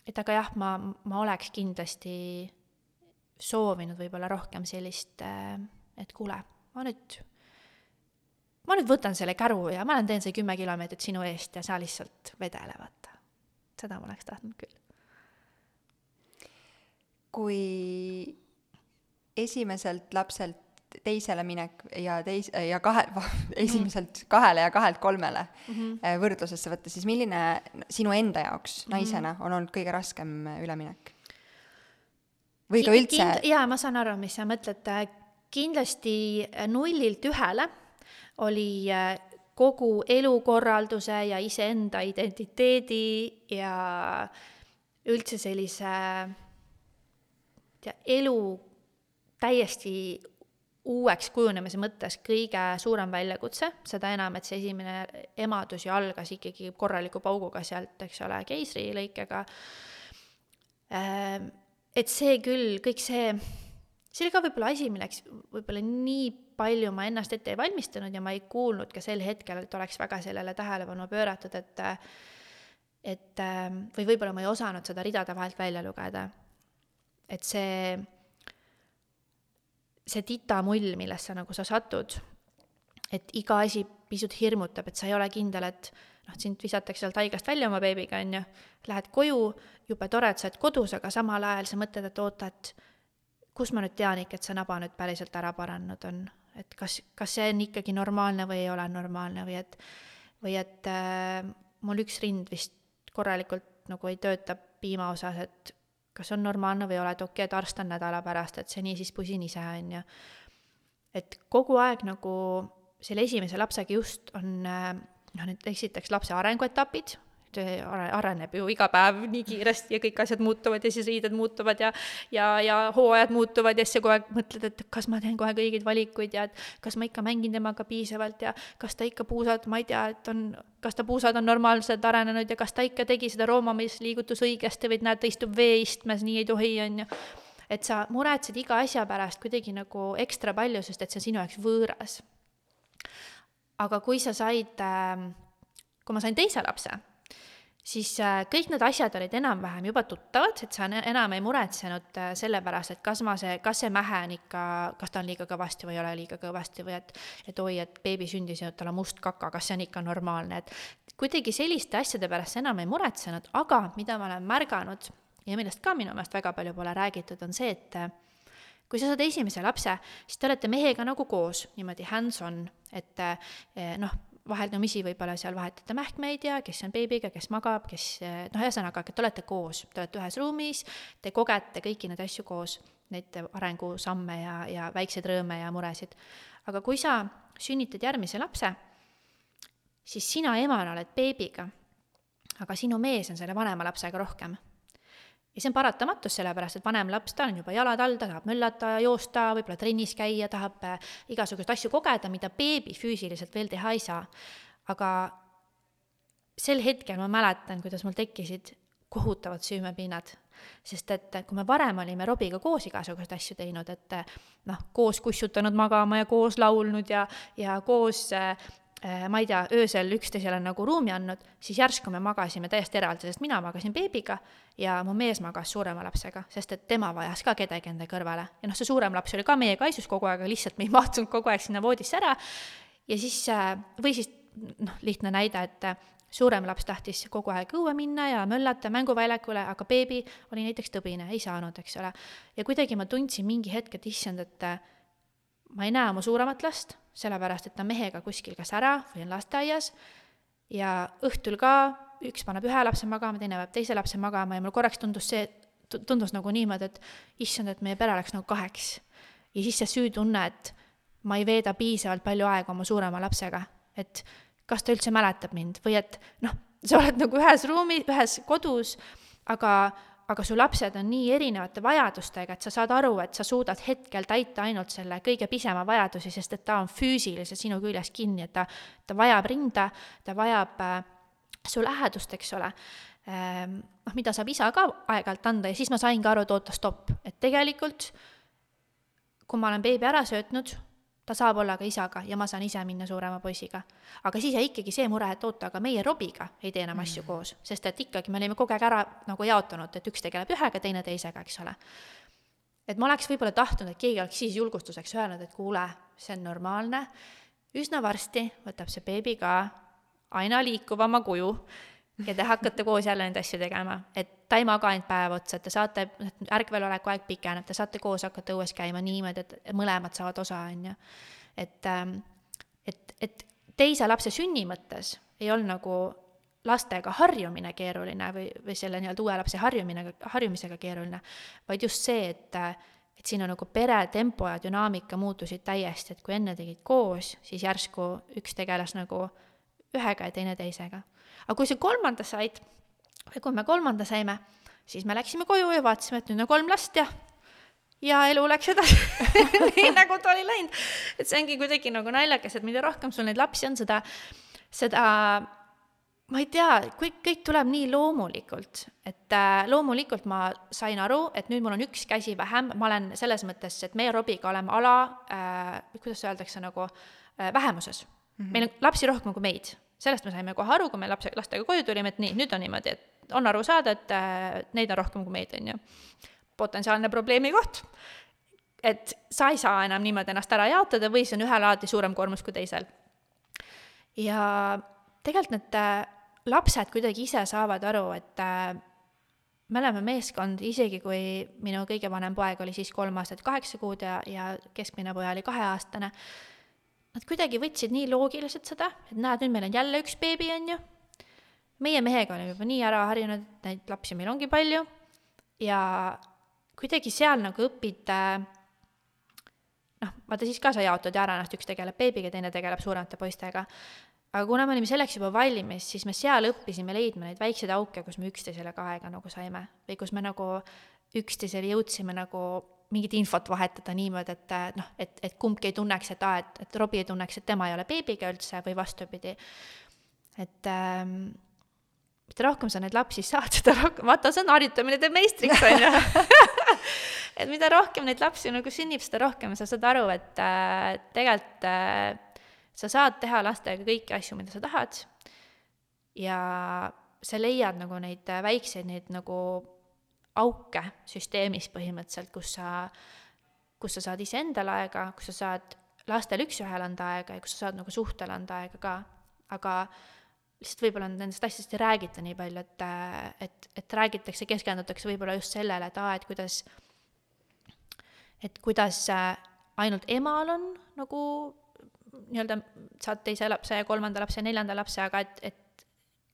et aga jah, ma, ma oleks kindlasti soovinud võib-olla rohkem sellist, äh, et kuule, ma nüüd, ma nüüd võtan selle käru ja ma lähen teen see kümme kilomeetrit sinu eest ja sa lihtsalt vedele, vaata. seda ma oleks tahtnud küll. kui esimeselt lapselt teisele minek ja teis- ja kahe, [laughs] esimeselt kahele ja kahelt kolmele mm -hmm. võrdlusesse võtta, siis milline sinu enda jaoks mhm. naisena on olnud kõige raskem üleminek? või ka üldse Kind,? jaa, ma saan aru, mis sa mõtled. kindlasti nullilt ühele oli äh, kogu elukorralduse ja iseenda identiteedi ja üldse sellise tea, elu täiesti uueks kujunemise mõttes kõige suurem väljakutse, seda enam, et see esimene emadus ju algas ikkagi korraliku pauguga sealt, eks ole, keisrilõikega. Ehm, et see küll, kõik see, see oli ka võib-olla asi, milleks võib-olla nii palju ma ennast ette ei valmistanud ja ma ei kuulnud ka sel hetkel, et oleks väga sellele tähelepanu pööratud, et et või võib-olla ma ei osanud seda ridade vahelt välja lugeda. et see see titamull, millesse nagu sa satud, et iga asi pisut hirmutab, et sa ei ole kindel, et noh, sind visatakse sealt haigast välja oma beebiga, on ju, lähed koju, jube tore, et sa oled kodus, aga samal ajal sa mõtled, et oota, et kus ma nüüd tean ikka, et see naba nüüd päriselt ära paranenud on, et kas, kas see on ikkagi normaalne või ei ole normaalne või et, või et äh, mul üks rind vist korralikult nagu ei tööta piima osas, et kas on normaalne või ei ole, et okei okay,, et arst on nädala pärast, et see nii siis pusin ise, on ju. et kogu aeg nagu selle esimese lapsega just on noh, need esiteks lapse arenguetapid, areneb ju iga päev nii kiiresti ja kõik asjad muutuvad ja siis riided muutuvad ja ja, ja hooajad muutuvad ja siis sa kogu aeg mõtled, et kas ma teen kohe õigeid valikuid ja et kas ma ikka mängin temaga piisavalt ja kas ta ikka puusad, ma ei tea, et on, kas ta puusad on normaalselt arenenud ja kas ta ikka tegi seda roomamisliigutus õigesti või näed, ta istub veeistmes, nii ei tohi, on ju. et sa muretsed iga asja pärast kuidagi nagu ekstra palju, sest et see on sinu jaoks võõras. aga kui sa said, ähm, kui ma sain teise lapse siis äh, kõik need asjad olid enam-vähem juba tuttavad, et sa enam ei muretsenud äh, selle pärast, et kas ma see, kas see mähe on ikka, kas ta on liiga kõvasti või ei ole liiga kõvasti või et et oi, et beebi sündis ja tal on must kaka, kas see on ikka normaalne, et kuidagi selliste asjade pärast sa enam ei muretsenud, aga mida ma olen märganud ja millest ka minu meelest väga palju pole räägitud, on see, et äh, kui sa saad esimese lapse, siis te olete mehega nagu koos, niimoodi hands-on, et noh, vaheldumisi võib-olla seal vahetate mähkmeid ja kes on beebiga, kes magab, kes noh, ühesõnaga, et te olete koos, te olete ühes ruumis, te kogete kõiki neid asju koos, neid arengusamme ja, ja väikseid rõõme ja muresid. aga kui sa sünnitad järgmise lapse, siis sina emana oled beebiga, aga sinu mees on selle vanema lapsega rohkem ja see on paratamatus, sellepärast et vanem laps, tal on juba jalad all, ta tahab möllata, joosta, võib-olla trennis käia, tahab äh, igasuguseid asju kogeda, mida beebi füüsiliselt veel teha ei saa. aga sel hetkel ma mäletan, kuidas mul tekkisid kohutavad süümepiinad. sest et kui me varem olime Robiga koos igasuguseid asju teinud, et noh, koos kussutanud magama ja koos laulnud ja, ja koos äh, Äh, ma ei tea, öösel üksteisele nagu ruumi andnud, siis järsku me magasime täiesti eraldi, sest mina magasin beebiga ja mu mees magas suurema lapsega, sest et tema vajas ka kedagi enda kõrvale. ja noh, see suurem laps oli ka meie kaisus kogu aeg, aga lihtsalt me ei [laughs] mahtunud kogu aeg sinna voodisse ära. ja siis, äh, või siis noh, lihtne näide, et äh, suurem laps tahtis kogu aeg õue minna ja möllata mänguväljakule, aga beebi oli näiteks tõbine, ei saanud, eks ole. ja kuidagi ma tundsin mingi hetk, et issand, et ma ei näe oma suuremat last, sellepärast et ta on mehega kuskil kas ära või on lasteaias ja õhtul ka üks paneb ühe lapse magama, teine paneb teise lapse magama ja mul korraks tundus see, tundus nagu niimoodi, et issand, et meie pere oleks nagu kaheks. ja siis see süütunne, et ma ei veeda piisavalt palju aega oma suurema lapsega, et kas ta üldse mäletab mind või et noh, sa oled nagu ühes ruumis, ühes kodus, aga aga su lapsed on nii erinevate vajadustega, et sa saad aru, et sa suudad hetkel täita ainult selle kõige pisema vajadusi, sest et ta on füüsiliselt sinu küljes kinni, et ta, ta vajab rinda, ta vajab äh, su lähedust, eks ole ehm,. noh, mida saab isa ka aeg-ajalt anda ja siis ma saingi aru, et oota, stopp, et tegelikult kui ma olen beebi ära söötnud ta saab olla ka isaga ja ma saan ise minna suurema poisiga. aga siis jäi ikkagi see mure, et oota, aga meie Robiga ei tee enam asju mm. koos, sest et ikkagi me olime kogu aeg ära nagu jaotanud, et üks tegeleb ühega, teine teisega, eks ole. et ma oleks võib-olla tahtnud, et keegi oleks siis julgustuseks öelnud, et kuule, see on normaalne, üsna varsti võtab see beebi ka aina liikuvama kuju ja te hakkate koos jälle neid asju tegema, et ta ei maga ainult päev otsa, et te saate, ärkveloleku aeg pikeneb, te saate koos hakata õues käima niimoodi, et mõlemad saavad osa, on ju. et, ähm, et, et teise lapse sünni mõttes ei olnud nagu lastega harjumine keeruline või, või selle nii-öelda uue lapse harjumine, harjumisega keeruline, vaid just see, et et siin on nagu pere tempo ja dünaamika muutusid täiesti, et kui enne tegid koos, siis järsku üks tegeles nagu ühega ja teine teisega aga kui sa kolmanda said või kui me kolmanda saime, siis me läksime koju ja vaatasime, et nüüd on kolm last ja ja elu läks edasi [laughs] nii nagu ta oli läinud. et see ongi kuidagi nagu naljakas, et mida rohkem sul neid lapsi on, seda, seda ma ei tea, kõik, kõik tuleb nii loomulikult, et äh, loomulikult ma sain aru, et nüüd mul on üks käsi vähem, ma olen selles mõttes, et meie Robiga oleme ala äh,, kuidas öeldakse nagu äh, vähemuses. -hmm. meil on lapsi rohkem kui meid sellest me saime kohe aru, kui me lapse, lastega koju tulime, et nii, nüüd on niimoodi, et on aru saada, et äh, neid on rohkem kui meid, on ju. potentsiaalne probleemi koht, et sa ei saa enam niimoodi ennast ära jaotada või see on ühel alati suurem koormus kui teisel. ja tegelikult need äh, lapsed kuidagi ise saavad aru, et äh, me oleme meeskond, isegi kui minu kõige vanem poeg oli siis kolm aastat kaheksa kuud ja, ja keskmine poja oli kaheaastane nad kuidagi võtsid nii loogiliselt seda, et näed, nüüd meil on jälle üks beebi, on ju. meie mehega oleme juba nii ära harjunud, et neid lapsi meil ongi palju ja kuidagi seal nagu õpid äh, noh, vaata siis ka sa jaotad ju ära ennast, üks tegeleb beebiga, teine tegeleb suuremate poistega. aga kuna me olime selleks juba valmis, siis me seal õppisime leidma neid väikseid auke, kus me üksteisele ka aega nagu saime või kus me nagu üksteisele jõudsime nagu mingit infot vahetada niimoodi, et noh, et, et kumbki ei tunneks, et aa, et, et Robbie ei tunneks, et tema ei ole beebiga üldse või vastupidi. et ähm, mida rohkem sa neid lapsi saad, [laughs] seda rohkem, vaata, see on harjutamine teeb meistriks, on ju [laughs] et mida rohkem neid lapsi nagu sünnib, seda rohkem sa saad aru, et äh, tegelikult äh, sa saad teha lastega kõiki asju, mida sa tahad. ja sa leiad nagu neid väikseid, neid nagu auke süsteemis põhimõtteliselt, kus sa, kus sa saad iseendale aega, kus sa saad lastel üks-ühele anda aega ja kus sa saad nagu suhtele anda aega ka, aga lihtsalt võib-olla nendest asjadest ei räägita nii palju, et, et, et räägitakse, keskendutakse võib-olla just sellele, et aa, et kuidas, et kuidas ainult emal on nagu nii-öelda saad teise lapse ja kolmanda lapse ja neljanda lapse, aga et, et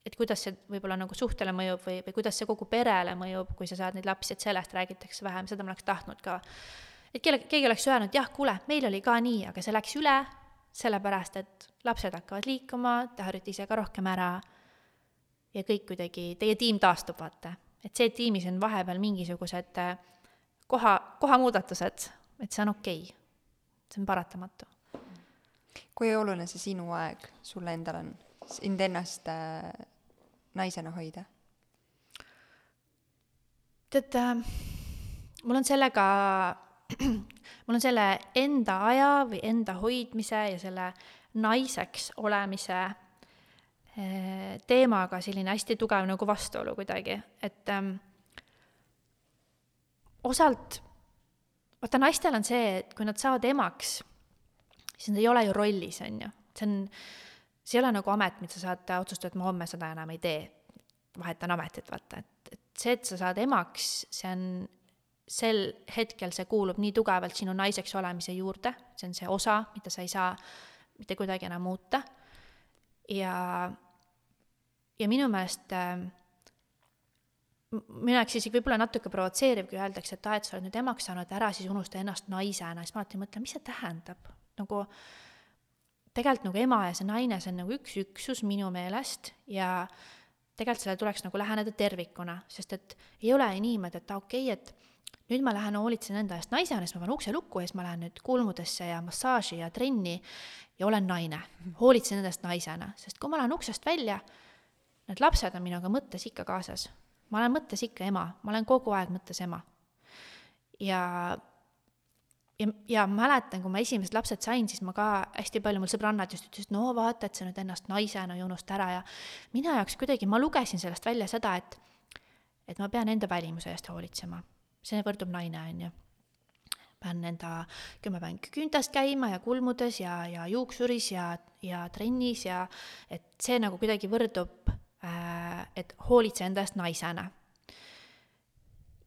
et kuidas see võib-olla nagu suhtele mõjub või, või kuidas see kogu perele mõjub, kui sa saad neid lapsi, et sellest räägitakse vähem, seda ma oleks tahtnud ka. et kelle, keegi oleks öelnud, jah, kuule, meil oli ka nii, aga see läks üle, sellepärast et lapsed hakkavad liikuma, te harjute ise ka rohkem ära ja kõik kuidagi, teie tiim taastub, vaata. et see, et tiimis on vahepeal mingisugused äh, koha, kohamuudatused, et see on okei okay.. see on paratamatu. kui oluline see sinu aeg sulle endale on, sind ennast äh naisena hoida? tead äh,, mul on sellega, [clears throat] mul on selle enda aja või enda hoidmise ja selle naiseks olemise äh, teemaga selline hästi tugev nagu vastuolu kuidagi, et ähm, osalt, vaata naistel on see, et kui nad saavad emaks, siis nad ei ole ju rollis, on ju, see on, see ei ole nagu amet, mida sa saad otsustada, et ma homme seda enam ei tee, vahetan ametit, vaata, et, et see, et sa saad emaks, see on, sel hetkel see kuulub nii tugevalt sinu naiseks olemise juurde, see on see osa, mida sa ei saa mitte kuidagi enam muuta. ja, ja minu meelest äh, minu jaoks isegi võib-olla natuke provotseeriv, kui öeldakse, et aa, et sa oled nüüd emaks saanud, ära siis unusta ennast naisena, siis ma alati mõtlen, mis see tähendab, nagu tegelikult nagu ema ja see naine, see on nagu üks üksus minu meelest ja tegelikult sellele tuleks nagu läheneda tervikuna, sest et ei ole niimoodi, et okei okay,, et nüüd ma lähen hoolitsen enda eest naisena, siis ma panen ukse lukku ja siis ma lähen nüüd kulmudesse ja massaaži ja trenni ja olen naine. hoolitsen endast naisena, sest kui ma lähen uksest välja, need lapsed on minuga mõttes ikka kaasas ma olen mõttes ikka ema, ma olen kogu aeg mõttes ema. ja, ja, ja mäletan, kui ma esimesed lapsed sain, siis ma ka hästi palju, mul sõbrannad just ütlesid, no vaata, et sa nüüd ennast naisena ei unusta ära ja minu jaoks kuidagi, ma lugesin sellest välja seda, et et ma pean enda välimuse eest hoolitsema. see võrdub naine, on ju pean enda kümme päeva küüntas käima ja kulmudes ja, ja juuksuris ja, ja trennis ja et see nagu kuidagi võrdub Äh, et hoolitse enda eest naisena.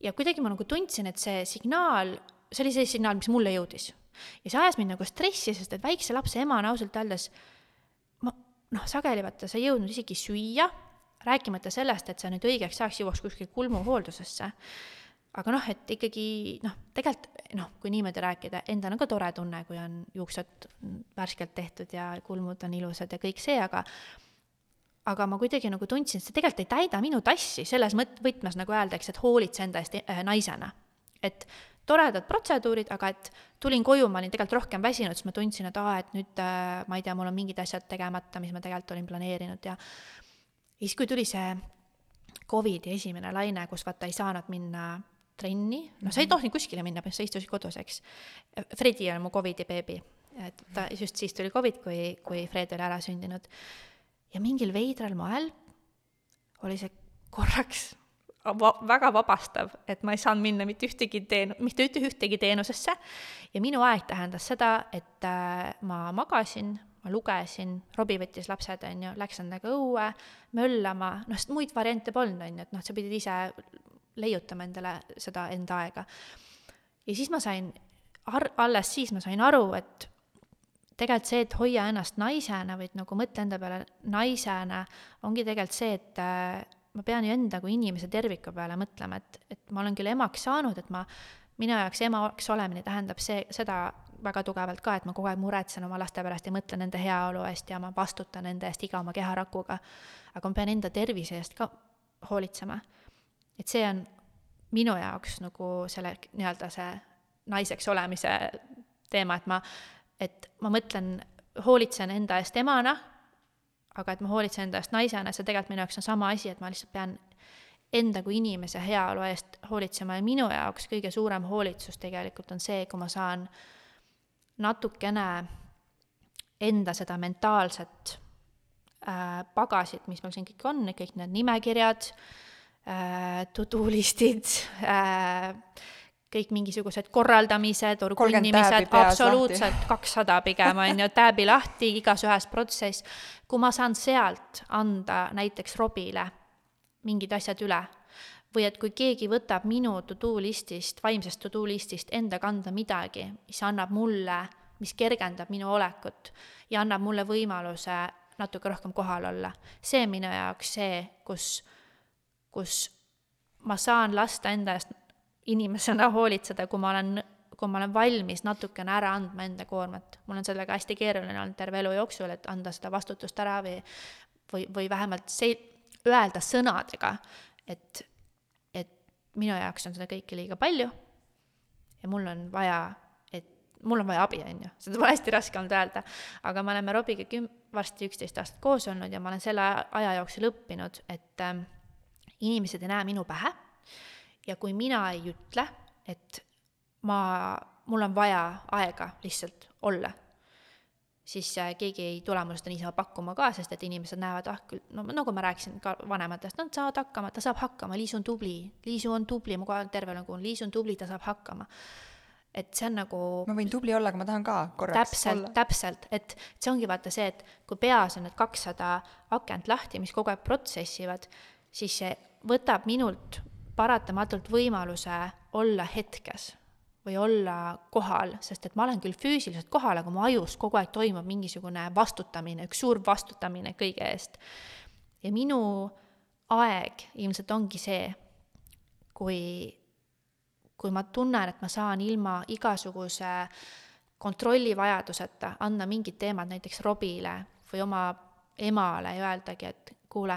ja kuidagi ma nagu tundsin, et see signaal, see oli see signaal, mis mulle jõudis. ja see ajas mind nagu stressi, sest et väikse lapse emana ausalt öeldes ma noh, sageli vaata, sa ei jõudnud isegi süüa, rääkimata sellest, et sa nüüd õigeks ajaks jõuaks kuskile kulmuhooldusesse. aga noh, et ikkagi noh, tegelikult noh, kui niimoodi rääkida, endal on ka tore tunne, kui on juuksed värskelt tehtud ja kulmud on ilusad ja kõik see, aga aga ma kuidagi nagu tundsin, et see tegelikult ei täida minu tassi selles mõt-, võtmes nagu öeldakse, et hoolitse enda eest äh, naisena. et toredad protseduurid, aga et tulin koju, ma olin tegelikult rohkem väsinud, siis ma tundsin, et aa, et nüüd äh, ma ei tea, mul on mingid asjad tegemata, mis ma tegelikult olin planeerinud ja ja siis, kui tuli see Covidi esimene laine, kus vaata ei saanud minna trenni, noh, sa ei mhm. tohtinud kuskile minna, sa istusid kodus, eks. Fredi on mu Covidi beebi, et ta just siis tuli Covid, kui, kui Fred oli ära sündinud ja mingil veidral moel oli see korraks va-, väga vabastav, et ma ei saanud minna mitte ühtegi teen-, mitte ühtegi teenusesse ja minu aeg tähendas seda, et äh, ma magasin, ma lugesin, Robbie võttis lapsed, on ju, läks nendega õue, möllama, noh, sest muid variante polnud, on ju, et noh, sa pidid ise leiutama endale seda enda aega. ja siis ma sain, ar-, alles siis ma sain aru, et tegelikult see, et hoia ennast naisena et nagu mõtle enda peale naisena, ongi tegelikult see, et äh, ma pean ju enda kui inimese terviku peale mõtlema, et, et ma olen küll emaks saanud, et ma, minu jaoks emaks olemine tähendab see, seda väga tugevalt ka, et ma kogu aeg muretsen oma laste pärast ja mõtlen nende heaolu eest ja ma vastutan nende eest iga oma keharakuga. aga ma pean enda tervise eest ka hoolitsema. et see on minu jaoks nagu selle nii-öelda see naiseks olemise teema, et ma et ma mõtlen, hoolitsen enda eest emana, aga et ma hoolitsen enda eest naisena, see tegelikult minu jaoks on sama asi, et ma lihtsalt pean enda kui inimese heaolu eest hoolitsema. Ja minu jaoks kõige suurem hoolitsus tegelikult on see, kui ma saan natukene enda seda mentaalset äh, pagasit, mis mul siin kõik on, kõik need nimekirjad äh,, to-do listid äh,, kõik mingisugused korraldamised, orgunnimised, absoluutselt kakssada pigem on ju, tääbi lahti, igas ühes protsess. kui ma saan sealt anda näiteks Robile mingid asjad üle või et kui keegi võtab minu to-do listist, vaimsest to-do listist enda kanda midagi, mis annab mulle, mis kergendab minu olekut ja annab mulle võimaluse natuke rohkem kohal olla. see on minu jaoks see, kus, kus ma saan lasta enda eest inimesena hoolitseda, kui ma olen, kui ma olen valmis natukene ära andma enda koormat. mul on sellega hästi keeruline olnud terve elu jooksul, et anda seda vastutust ära või, või, või vähemalt see, öelda sõnadega, et, et minu jaoks on seda kõike liiga palju ja mul on vaja, et mul on vaja abi, on ju, seda pole hästi raske olnud öelda, aga me oleme Robiga küm-, varsti üksteist aastat koos olnud ja ma olen selle aja jooksul õppinud, et äh, inimesed ei näe minu pähe ja kui mina ei ütle, et ma, mul on vaja aega lihtsalt olla, siis äh, keegi ei tule mulle seda niisama pakkuma ka, sest et inimesed näevad, ah küll, no nagu ma rääkisin ka vanematest, nad saavad hakkama, ta saab hakkama, Liisu on tubli, Liisu on tubli, ma kohe terve nagu, Liisu on tubli, ta saab hakkama et see on nagu ma võin tubli olla, aga ma tahan ka korraks täpselt, olla. täpselt, et see ongi vaata see, et kui peas on need kakssada akent lahti, mis kogu aeg protsessivad, siis see võtab minult paratamatult võimaluse olla hetkes või olla kohal, sest et ma olen küll füüsiliselt kohal, aga mu ajus kogu aeg toimub mingisugune vastutamine, üks suur vastutamine kõige eest. ja minu aeg ilmselt ongi see, kui kui ma tunnen, et ma saan ilma igasuguse kontrollivajaduseta anda mingid teemad näiteks Robile või oma emale ja öeldagi, et kuule,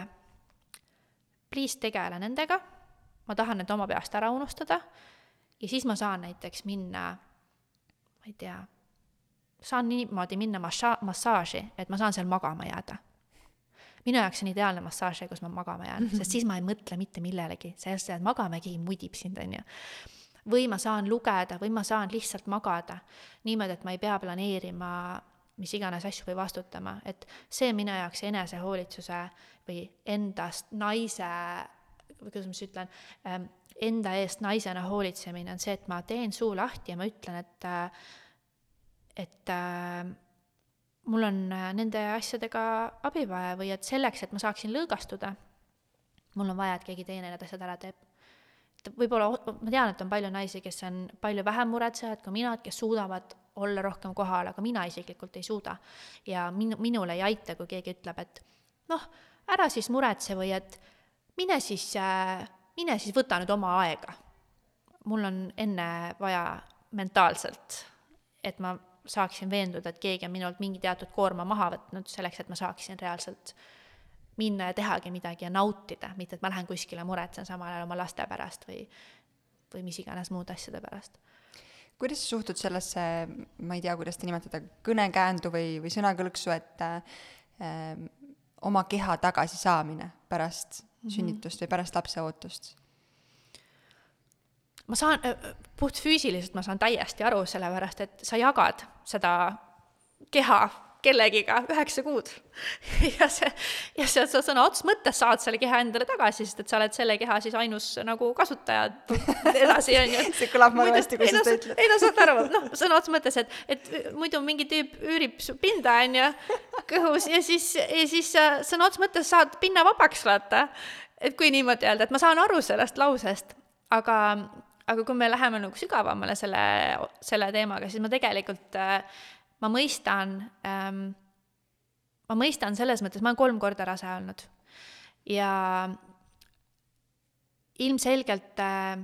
please tegele nendega, ma tahan need oma peast ära unustada. Ja siis ma saan näiteks minna, ma ei tea, saan niimoodi minna massa-, massaaži, et ma saan seal magama jääda. Minu jaoks on ideaalne massaaž kus ma magama jään, sest siis ma ei mõtle mitte millelegi, sa jääd magama ja keegi mudib sind, on ju. Või ma saan lugeda või ma saan lihtsalt magada niimoodi, et ma ei pea planeerima mis iganes asju või vastutama, et see minu jaoks enesehoolitsuse või endast naise, või kuidas ma siis ütlen, ähm, enda eest naisena hoolitsemine on see, et ma teen suu lahti ja ma ütlen, et, äh, et äh, mul on äh, nende asjadega abi vaja või et selleks, et ma saaksin lõõgastuda, mul on vaja, et keegi teine need asjad ära teeb võib-olla, ma tean, et on palju naisi, kes on palju vähem muretsejad kui mina, kes suudavad olla rohkem kohal, aga mina isiklikult ei suuda. ja minu, minule ei aita, kui keegi ütleb, et noh, ära siis muretse või et mine siis äh,, mine siis võta nüüd oma aega. mul on enne vaja mentaalselt, et ma saaksin veenduda, et keegi on minult mingi teatud koorma maha võtnud selleks, et ma saaksin reaalselt minna ja tehagi midagi ja nautida, mitte et ma lähen kuskile, muretsen samal ajal oma laste pärast või, või mis iganes muude asjade pärast. kuidas sa suhtud sellesse, ma ei tea, kuidas ta nimetada, kõnekäändu või, või sõnakõlksu, et äh, oma keha tagasisaamine pärast -hmm. sünnitust või pärast lapse ootust? ma saan, puhtfüüsiliselt ma saan täiesti aru, sellepärast et sa jagad seda keha kellegiga üheksa kuud. [laughs] ja see, ja sa, sa sõna otseses mõttes saad selle keha endale tagasi, sest et sa oled selle keha siis ainus nagu kasutaja [laughs] edasi, on ju. see kõlab väga hästi, kui sa seda ütled. ei no saad aru, noh, sõna otseses mõttes, et, et muidu mingi tüüp üürib su pinda, on ju, kõhus ja siis, ja siis sa sõna otseses mõttes saad pinna vabaks, vaata. et kui niimoodi öelda, et ma saan aru sellest lausest, aga aga kui me läheme nagu sügavamale selle, selle teemaga, siis ma tegelikult äh, ma mõistan ähm,, ma mõistan selles mõttes, ma olen kolm korda rase olnud. Ja ilmselgelt äh,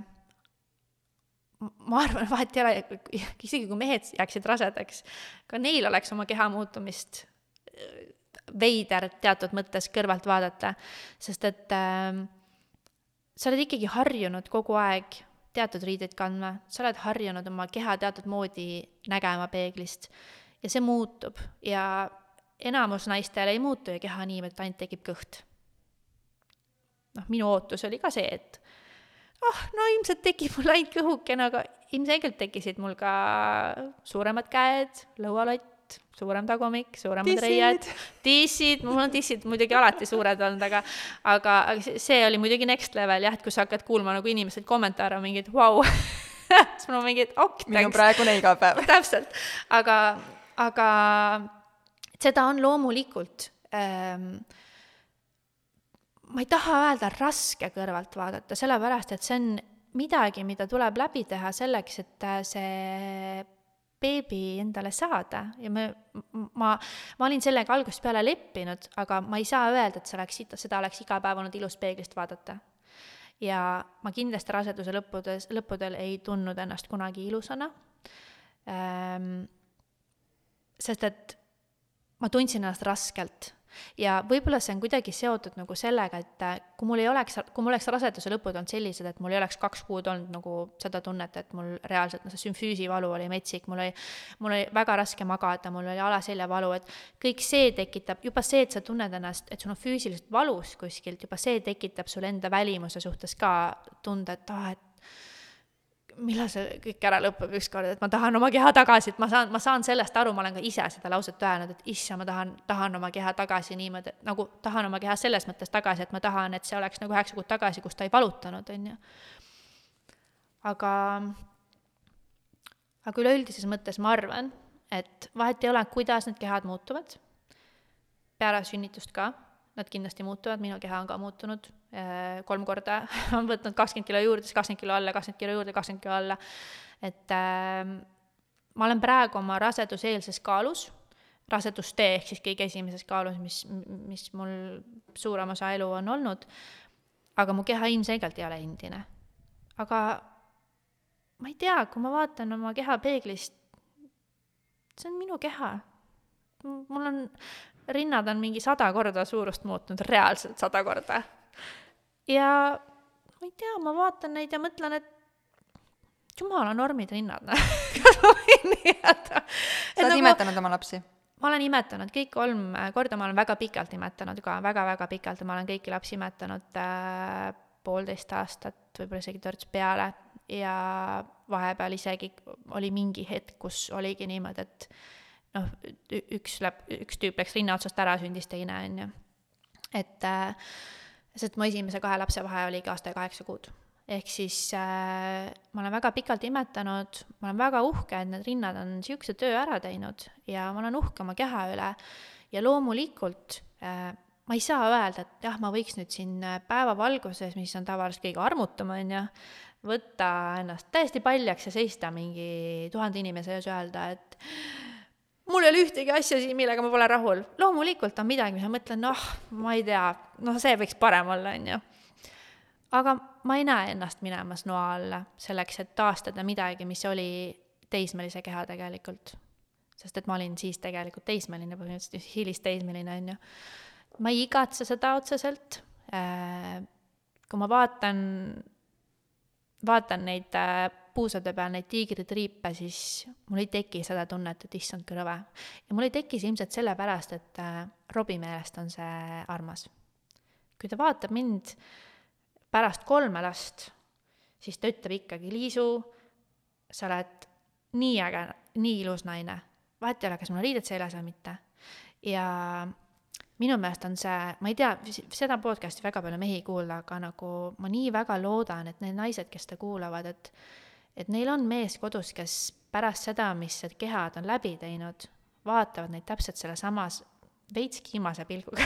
ma arvan, vahet ei ole, isegi kui mehed jääksid rasedaks, ka neil oleks oma keha muutumist äh, veider teatud mõttes kõrvalt vaadata, sest et äh, sa oled ikkagi harjunud kogu aeg teatud riideid kandma, sa oled harjunud oma keha teatud moodi nägema peeglist ja see muutub. Ja enamus naistel ei muutu ju keha nii, et ainult tekib kõht. noh, minu ootus oli ka see, et oh, no ilmselt tekib mul ainult kõhukene, aga ilmselgelt tekkisid mul ka suuremad käed, lõualott, suurem tagumik, suuremad reied, tissid, mul on tissid muidugi alati suured olnud, aga aga, aga see oli muidugi next level jah, et kui sa hakkad kuulma nagu inimesed kommentaare mingeid vau. Wow. [laughs] siis mul on mingid ok, minu praegune igapäev. [laughs] Täpselt, aga aga seda on loomulikult ähm, ma ei taha öelda raske kõrvalt vaadata, sellepärast et see on midagi, mida tuleb läbi teha selleks, et äh, see beebi endale saada ja me, ma, ma olin sellega algusest peale leppinud, aga ma ei saa öelda, et see oleks, seda oleks iga päev olnud ilus peeglist vaadata. ja ma kindlasti raseduse lõppudes, lõppudel ei tundnud ennast kunagi ilusana ähm, sest et ma tundsin ennast raskelt. Ja võib-olla see on kuidagi seotud nagu sellega, et äh, kui mul ei oleks, kui mul oleks raseduse lõpud olnud sellised, et mul ei oleks kaks kuud olnud nagu seda tunnet, et mul reaalselt noh, see sümfüüsivalu oli metsik, mul oli, mul oli väga raske magada, mul oli alaseljavalu, et kõik see tekitab, juba see, et sa tunned ennast, et sul on füüsiliselt valus kuskilt, juba see tekitab sul enda välimuse suhtes ka tunde, et aa ah,, et millal see kõik ära lõpeb ükskord, et ma tahan oma keha tagasi, et ma saan, ma saan sellest aru, ma olen ka ise seda lauset öelnud, et issand, ma tahan, tahan oma keha tagasi niimoodi, et nagu tahan oma keha selles mõttes tagasi, et ma tahan, et see oleks nagu üheksa kuud tagasi, kus ta ei valutanud, on ju. aga, aga üleüldises mõttes ma arvan, et vahet ei ole, kuidas need kehad muutuvad, peale sünnitust ka, nad kindlasti muutuvad, minu keha on ka muutunud kolm korda [laughs] on võtnud kakskümmend kilo juurde, siis kakskümmend kilo alla, kakskümmend kilo juurde, kakskümmend kilo alla. et äh, ma olen praegu oma raseduseelses kaalus, rasedustee ehk siis kõige esimeses kaalus, mis, mis mul suurem osa elu on olnud, aga mu keha ilmselgelt ei ole endine. aga ma ei tea, kui ma vaatan oma keha peeglist, see on minu keha. mul on, rinnad on mingi sada korda suurust muutnud, reaalselt sada korda ja ma ei tea, ma vaatan neid ja mõtlen, et jumala normid rinnad, noh. [laughs] kas ma võin nii öelda? sa oled nagu, imetanud oma lapsi? ma olen imetanud kõik kolm korda, ma olen väga pikalt imetanud ka väga,, väga-väga pikalt ja ma olen kõiki lapsi imetanud äh, poolteist aastat, võib-olla isegi torts peale ja vahepeal isegi oli mingi hetk, kus oligi niimoodi, et noh, üks läheb, üks tüüp läks rinna otsast ära, sündis teine, on ju. et äh, sest mu esimese kahe lapse vahe oligi aasta ja kaheksa kuud. ehk siis äh, ma olen väga pikalt imetanud, ma olen väga uhke, et need rinnad on niisuguse töö ära teinud ja ma olen uhke oma keha üle ja loomulikult äh, ma ei saa öelda, et jah, ma võiks nüüd siin äh, päevavalguses, mis on tavaliselt kõige armutum, on ju, võtta ennast täiesti paljaks ja seista mingi tuhande inimese ees öelda, et mul ei ole ühtegi asja siin, millega ma pole rahul. loomulikult on midagi, mis ma mõtlen, noh, ma ei tea, noh, see võiks parem olla, on ju. aga ma ei näe ennast minemas noa alla selleks, et taastada midagi, mis oli teismelise keha tegelikult. sest et ma olin siis tegelikult teismeline, põhimõtteliselt hilisteismeline, on ju. ma ei igatse seda otseselt. Äh, kui ma vaatan, vaatan neid äh, puusade peal neid tiigritriipe, siis mul ei teki seda tunnet, et issand, kui rõve. ja mul ei teki see ilmselt sellepärast, et äh, Robbie meelest on see armas. kui ta vaatab mind pärast kolme last, siis ta ütleb ikkagi, Liisu, sa oled nii äge, nii ilus naine. vahet ei ole, kas mul riided seljas või mitte. ja minu meelest on see, ma ei tea, seda podcast'i väga palju mehi ei kuula, aga nagu ma nii väga loodan, et need naised, kes seda kuulavad, et et neil on mees kodus, kes pärast seda, mis need kehad on läbi teinud, vaatavad neid täpselt sellesamas veits kiimase pilguga [laughs]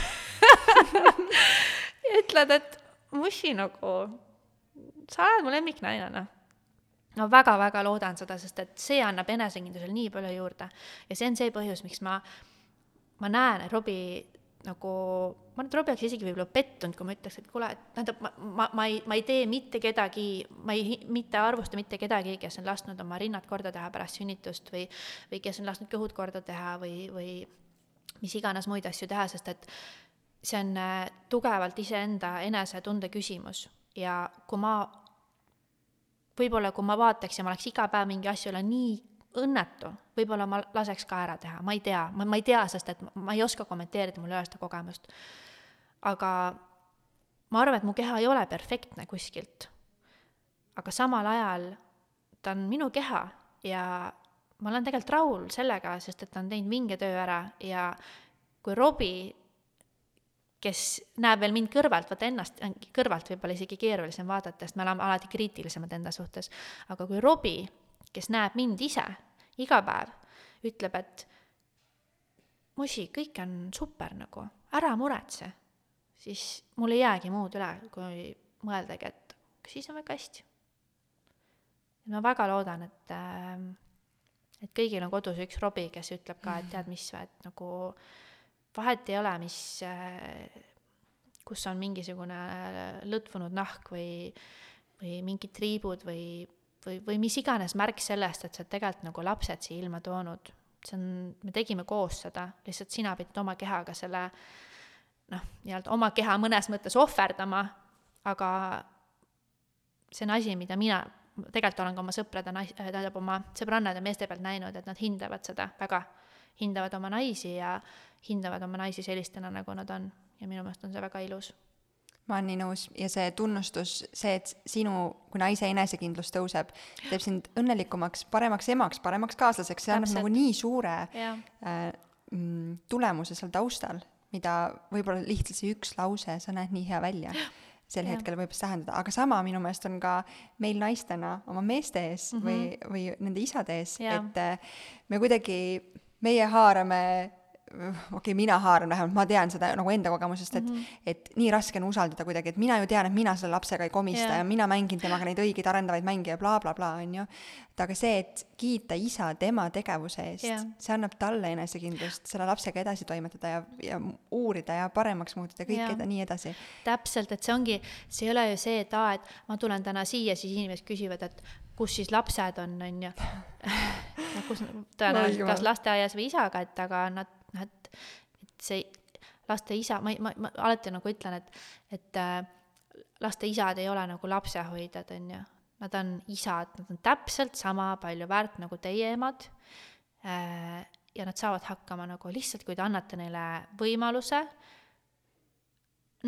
ja ütlevad, et mussi nagu, sa oled mu lemmiknaine, noh. ma väga-väga loodan seda, sest et see annab enesekindlusele nii palju juurde. ja see on see põhjus, miks ma, ma näen, et Robbie nagu, ma et Robbie oleks isegi võib-olla pettunud, kui ma ütleks, et kuule, et tähendab, ma, ma, ma ei, ma ei tee mitte kedagi, ma ei, mitte arvusta mitte kedagi, kes on lasknud oma rinnad korda teha pärast sünnitust või, või kes on lasknud kõhud korda teha või, või mis iganes muid asju teha, sest et see on äh, tugevalt iseenda enesetunde küsimus. Ja kui ma, võib-olla kui ma vaataks ja ma oleks iga päev mingi asju üle nii õnnetu, võib-olla ma laseks ka ära teha, ma ei tea, ma, ma ei tea, sest et ma ei oska kommenteerida, mul seda kogemust. aga ma arvan, et mu keha ei ole perfektne kuskilt. aga samal ajal ta on minu keha ja ma olen tegelikult rahul sellega, sest et ta on teinud vinge töö ära ja kui Robbie, kes näeb veel mind kõrvalt, vaata ennast kõrvalt võib-olla isegi keerulisem vaadata, sest me oleme alati kriitilisemad enda suhtes, aga kui Robbie kes näeb mind ise iga päev, ütleb, et Mosi, kõik on super nagu, ära muretse, siis mul ei jäägi muud üle, kui mõeldagi, et siis on väga hästi. ma väga loodan, et, ähm, et kõigil on kodus üks Robbie, kes ütleb ka, et tead mis, et nagu vahet ei ole, mis, äh, kus on mingisugune lõtvunud nahk või, või mingid triibud või või, või mis iganes märk sellest, et sa oled tegelikult nagu lapsed siia ilma toonud. see on, me tegime koos seda, lihtsalt sina pidid oma kehaga selle noh, nii-öelda oma keha mõnes mõttes ohverdama, aga see on asi, mida mina tegelikult olen ka oma sõprade nais-, tähendab oma sõbrannade meeste pealt näinud, et nad hindavad seda väga, hindavad oma naisi ja hindavad oma naisi sellistena, nagu nad on. Ja minu meelest on see väga ilus ma olen nii nõus ja see tunnustus, see, et sinu kui naise enesekindlus tõuseb, teeb sind õnnelikumaks, paremaks emaks, paremaks kaaslaseks, see annab nagu nii suure äh, mm, tulemuse seal taustal, mida võib-olla lihtsalt see üks lause, sa näed nii hea välja, sel Jah. hetkel võib tähendada, aga sama minu meelest on ka meil naistena oma meeste ees mm -hmm. või, või nende isade ees, et äh, me kuidagi, meie haarame okei okay,, mina haaran vähemalt, ma tean seda nagu enda kogemusest, et mm, -hmm. et nii raske on usaldada kuidagi, et mina ju tean, et mina selle lapsega ei komista Jah. ja mina mängin temaga neid õigeid arendavaid mänge ja blablabla bla,, on ju. et aga see, et kiita isa tema tegevuse eest Jah. see annab talle enesekindlust selle lapsega edasi toimetada ja, ja uurida ja paremaks muutuda kõik Jah. eda, nii edasi. täpselt, et see ongi, see ei ole ju see, et aa, et ma tulen täna siia, siis inimesed küsivad, et kus siis lapsed on, on ju. [laughs] no kus, tõenäoliselt kas lasteaias või isaga, et aga nad, nad, et see laste isa, ma, ma, ma alati nagu ütlen, et, et äh, laste isad ei ole nagu lapsehoidjad, on ju. Nad on isad, nad on täpselt sama palju väärt nagu teie emad äh, ja nad saavad hakkama nagu lihtsalt, kui te annate neile võimaluse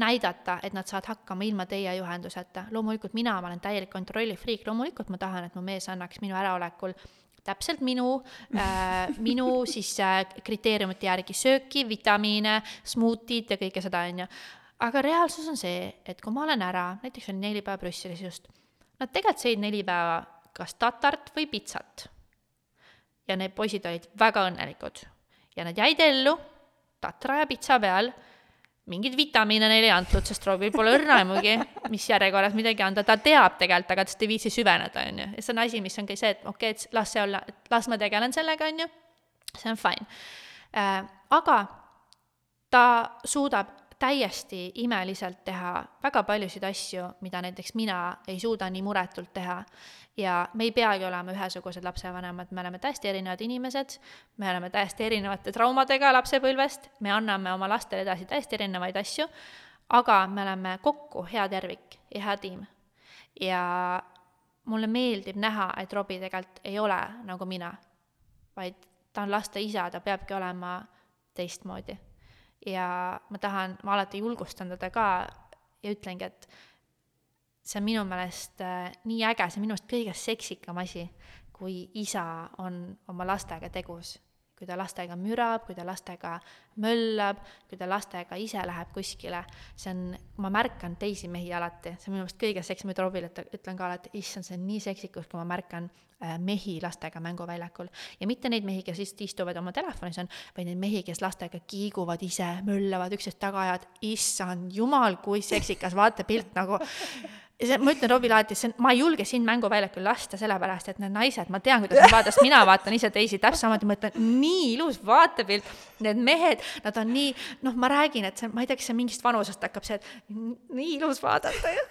näidata, et nad saavad hakkama ilma teie juhenduseta. loomulikult mina, ma olen täielik kontrollifriik, loomulikult ma tahan, et mu mees annaks minu äraolekul täpselt minu äh,, minu siis äh, kriteeriumite järgi sööki, vitamiine, smuutid ja kõike seda, on ju. aga reaalsus on see, et kui ma olen ära, näiteks olin neli päeva Brüsselis just, nad tegelikult sõid neli päeva kas tatart või pitsat. ja need poisid olid väga õnnelikud ja nad jäid ellu tatra ja pitsa peal mingeid vitamiine neile ei antud, sest Robbie pole õrna aimugi, mis järjekorras midagi anda, ta teab tegelikult, aga ta ei viitsi süveneda, on ju. ja see on asi, mis ongi see, et okei okay,, et las see olla, et las ma tegelen sellega, on ju, see on fine äh,. aga ta suudab täiesti imeliselt teha väga paljusid asju, mida näiteks mina ei suuda nii muretult teha. Ja me ei peagi olema ühesugused lapsevanemad, me oleme täiesti erinevad inimesed, me oleme täiesti erinevate traumadega lapsepõlvest, me anname oma lastele edasi täiesti erinevaid asju, aga me oleme kokku hea tervik ja hea tiim. ja mulle meeldib näha, et Robbie tegelikult ei ole nagu mina, vaid ta on laste isa, ta peabki olema teistmoodi. Ja ma tahan, ma alati julgustan teda ka ja ütlengi, et see on minu meelest äh, nii äge, see on minu meelest kõige seksikam asi, kui isa on oma lastega tegus. kui ta lastega mürab, kui ta lastega möllab, kui ta lastega ise läheb kuskile, see on, ma märkan teisi mehi alati, see on minu meelest kõige seksam, mida Robile üt- ütlen ka alati, issand, see on nii seksikus, kui ma märkan äh, mehi lastega mänguväljakul. ja mitte neid mehi, kes lihtsalt istuvad oma telefonis on, vaid neid mehi, kes lastega kiiguvad ise, möllavad üksteist taga ajavad, issand jumal, kui seksikas vaatepilt nagu ja see, ma ütlen Robile alati, see ma ei julge sind mänguväljakul lasta, sellepärast et need naised, ma tean, kuidas nad vaatavad, mina vaatan ise teisi täpselt samamoodi, ma ütlen, nii ilus vaatepilt, need mehed, nad on nii, noh, ma räägin, et see, ma ei tea, kas see mingist vanusest hakkab see, et nii ilus vaadata ju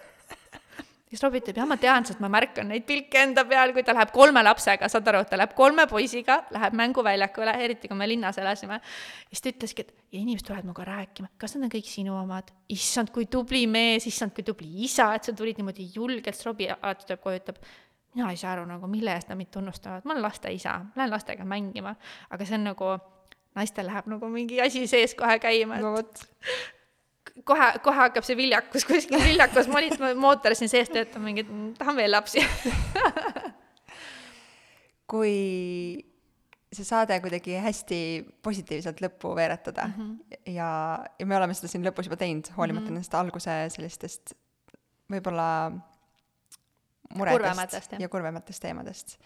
siis Robbie ütleb, jah, ma tean, sest ma märkan neid pilke enda peal, kui ta läheb kolme lapsega, saad aru, ta läheb kolme poisiga, läheb mänguväljakule, eriti kui me linnas elasime. siis ta ütleski, et ja inimesed tulevad minuga rääkima, kas need on kõik sinu omad, issand, kui tubli mees, issand, kui tubli isa, et sa tulid niimoodi julgelt, siis Robbie alati tuleb koju, ütleb, mina ei saa aru nagu, mille eest nad mind tunnustavad, ma olen laste isa, lähen lastega mängima, aga see on nagu, naistel läheb nagu mingi asi sees kohe käima, et no kohe, kohe hakkab see viljakus kuskil [laughs] viljakus mootor siin sees töötab, mingi, tahan veel lapsi. [laughs] kui see saade kuidagi hästi positiivselt lõppu veeretada mm. -hmm. ja, ja me oleme seda siin lõpus juba teinud, hoolimata mm -hmm. nendest alguse sellistest võib-olla muredest ja kurvematest teemadest.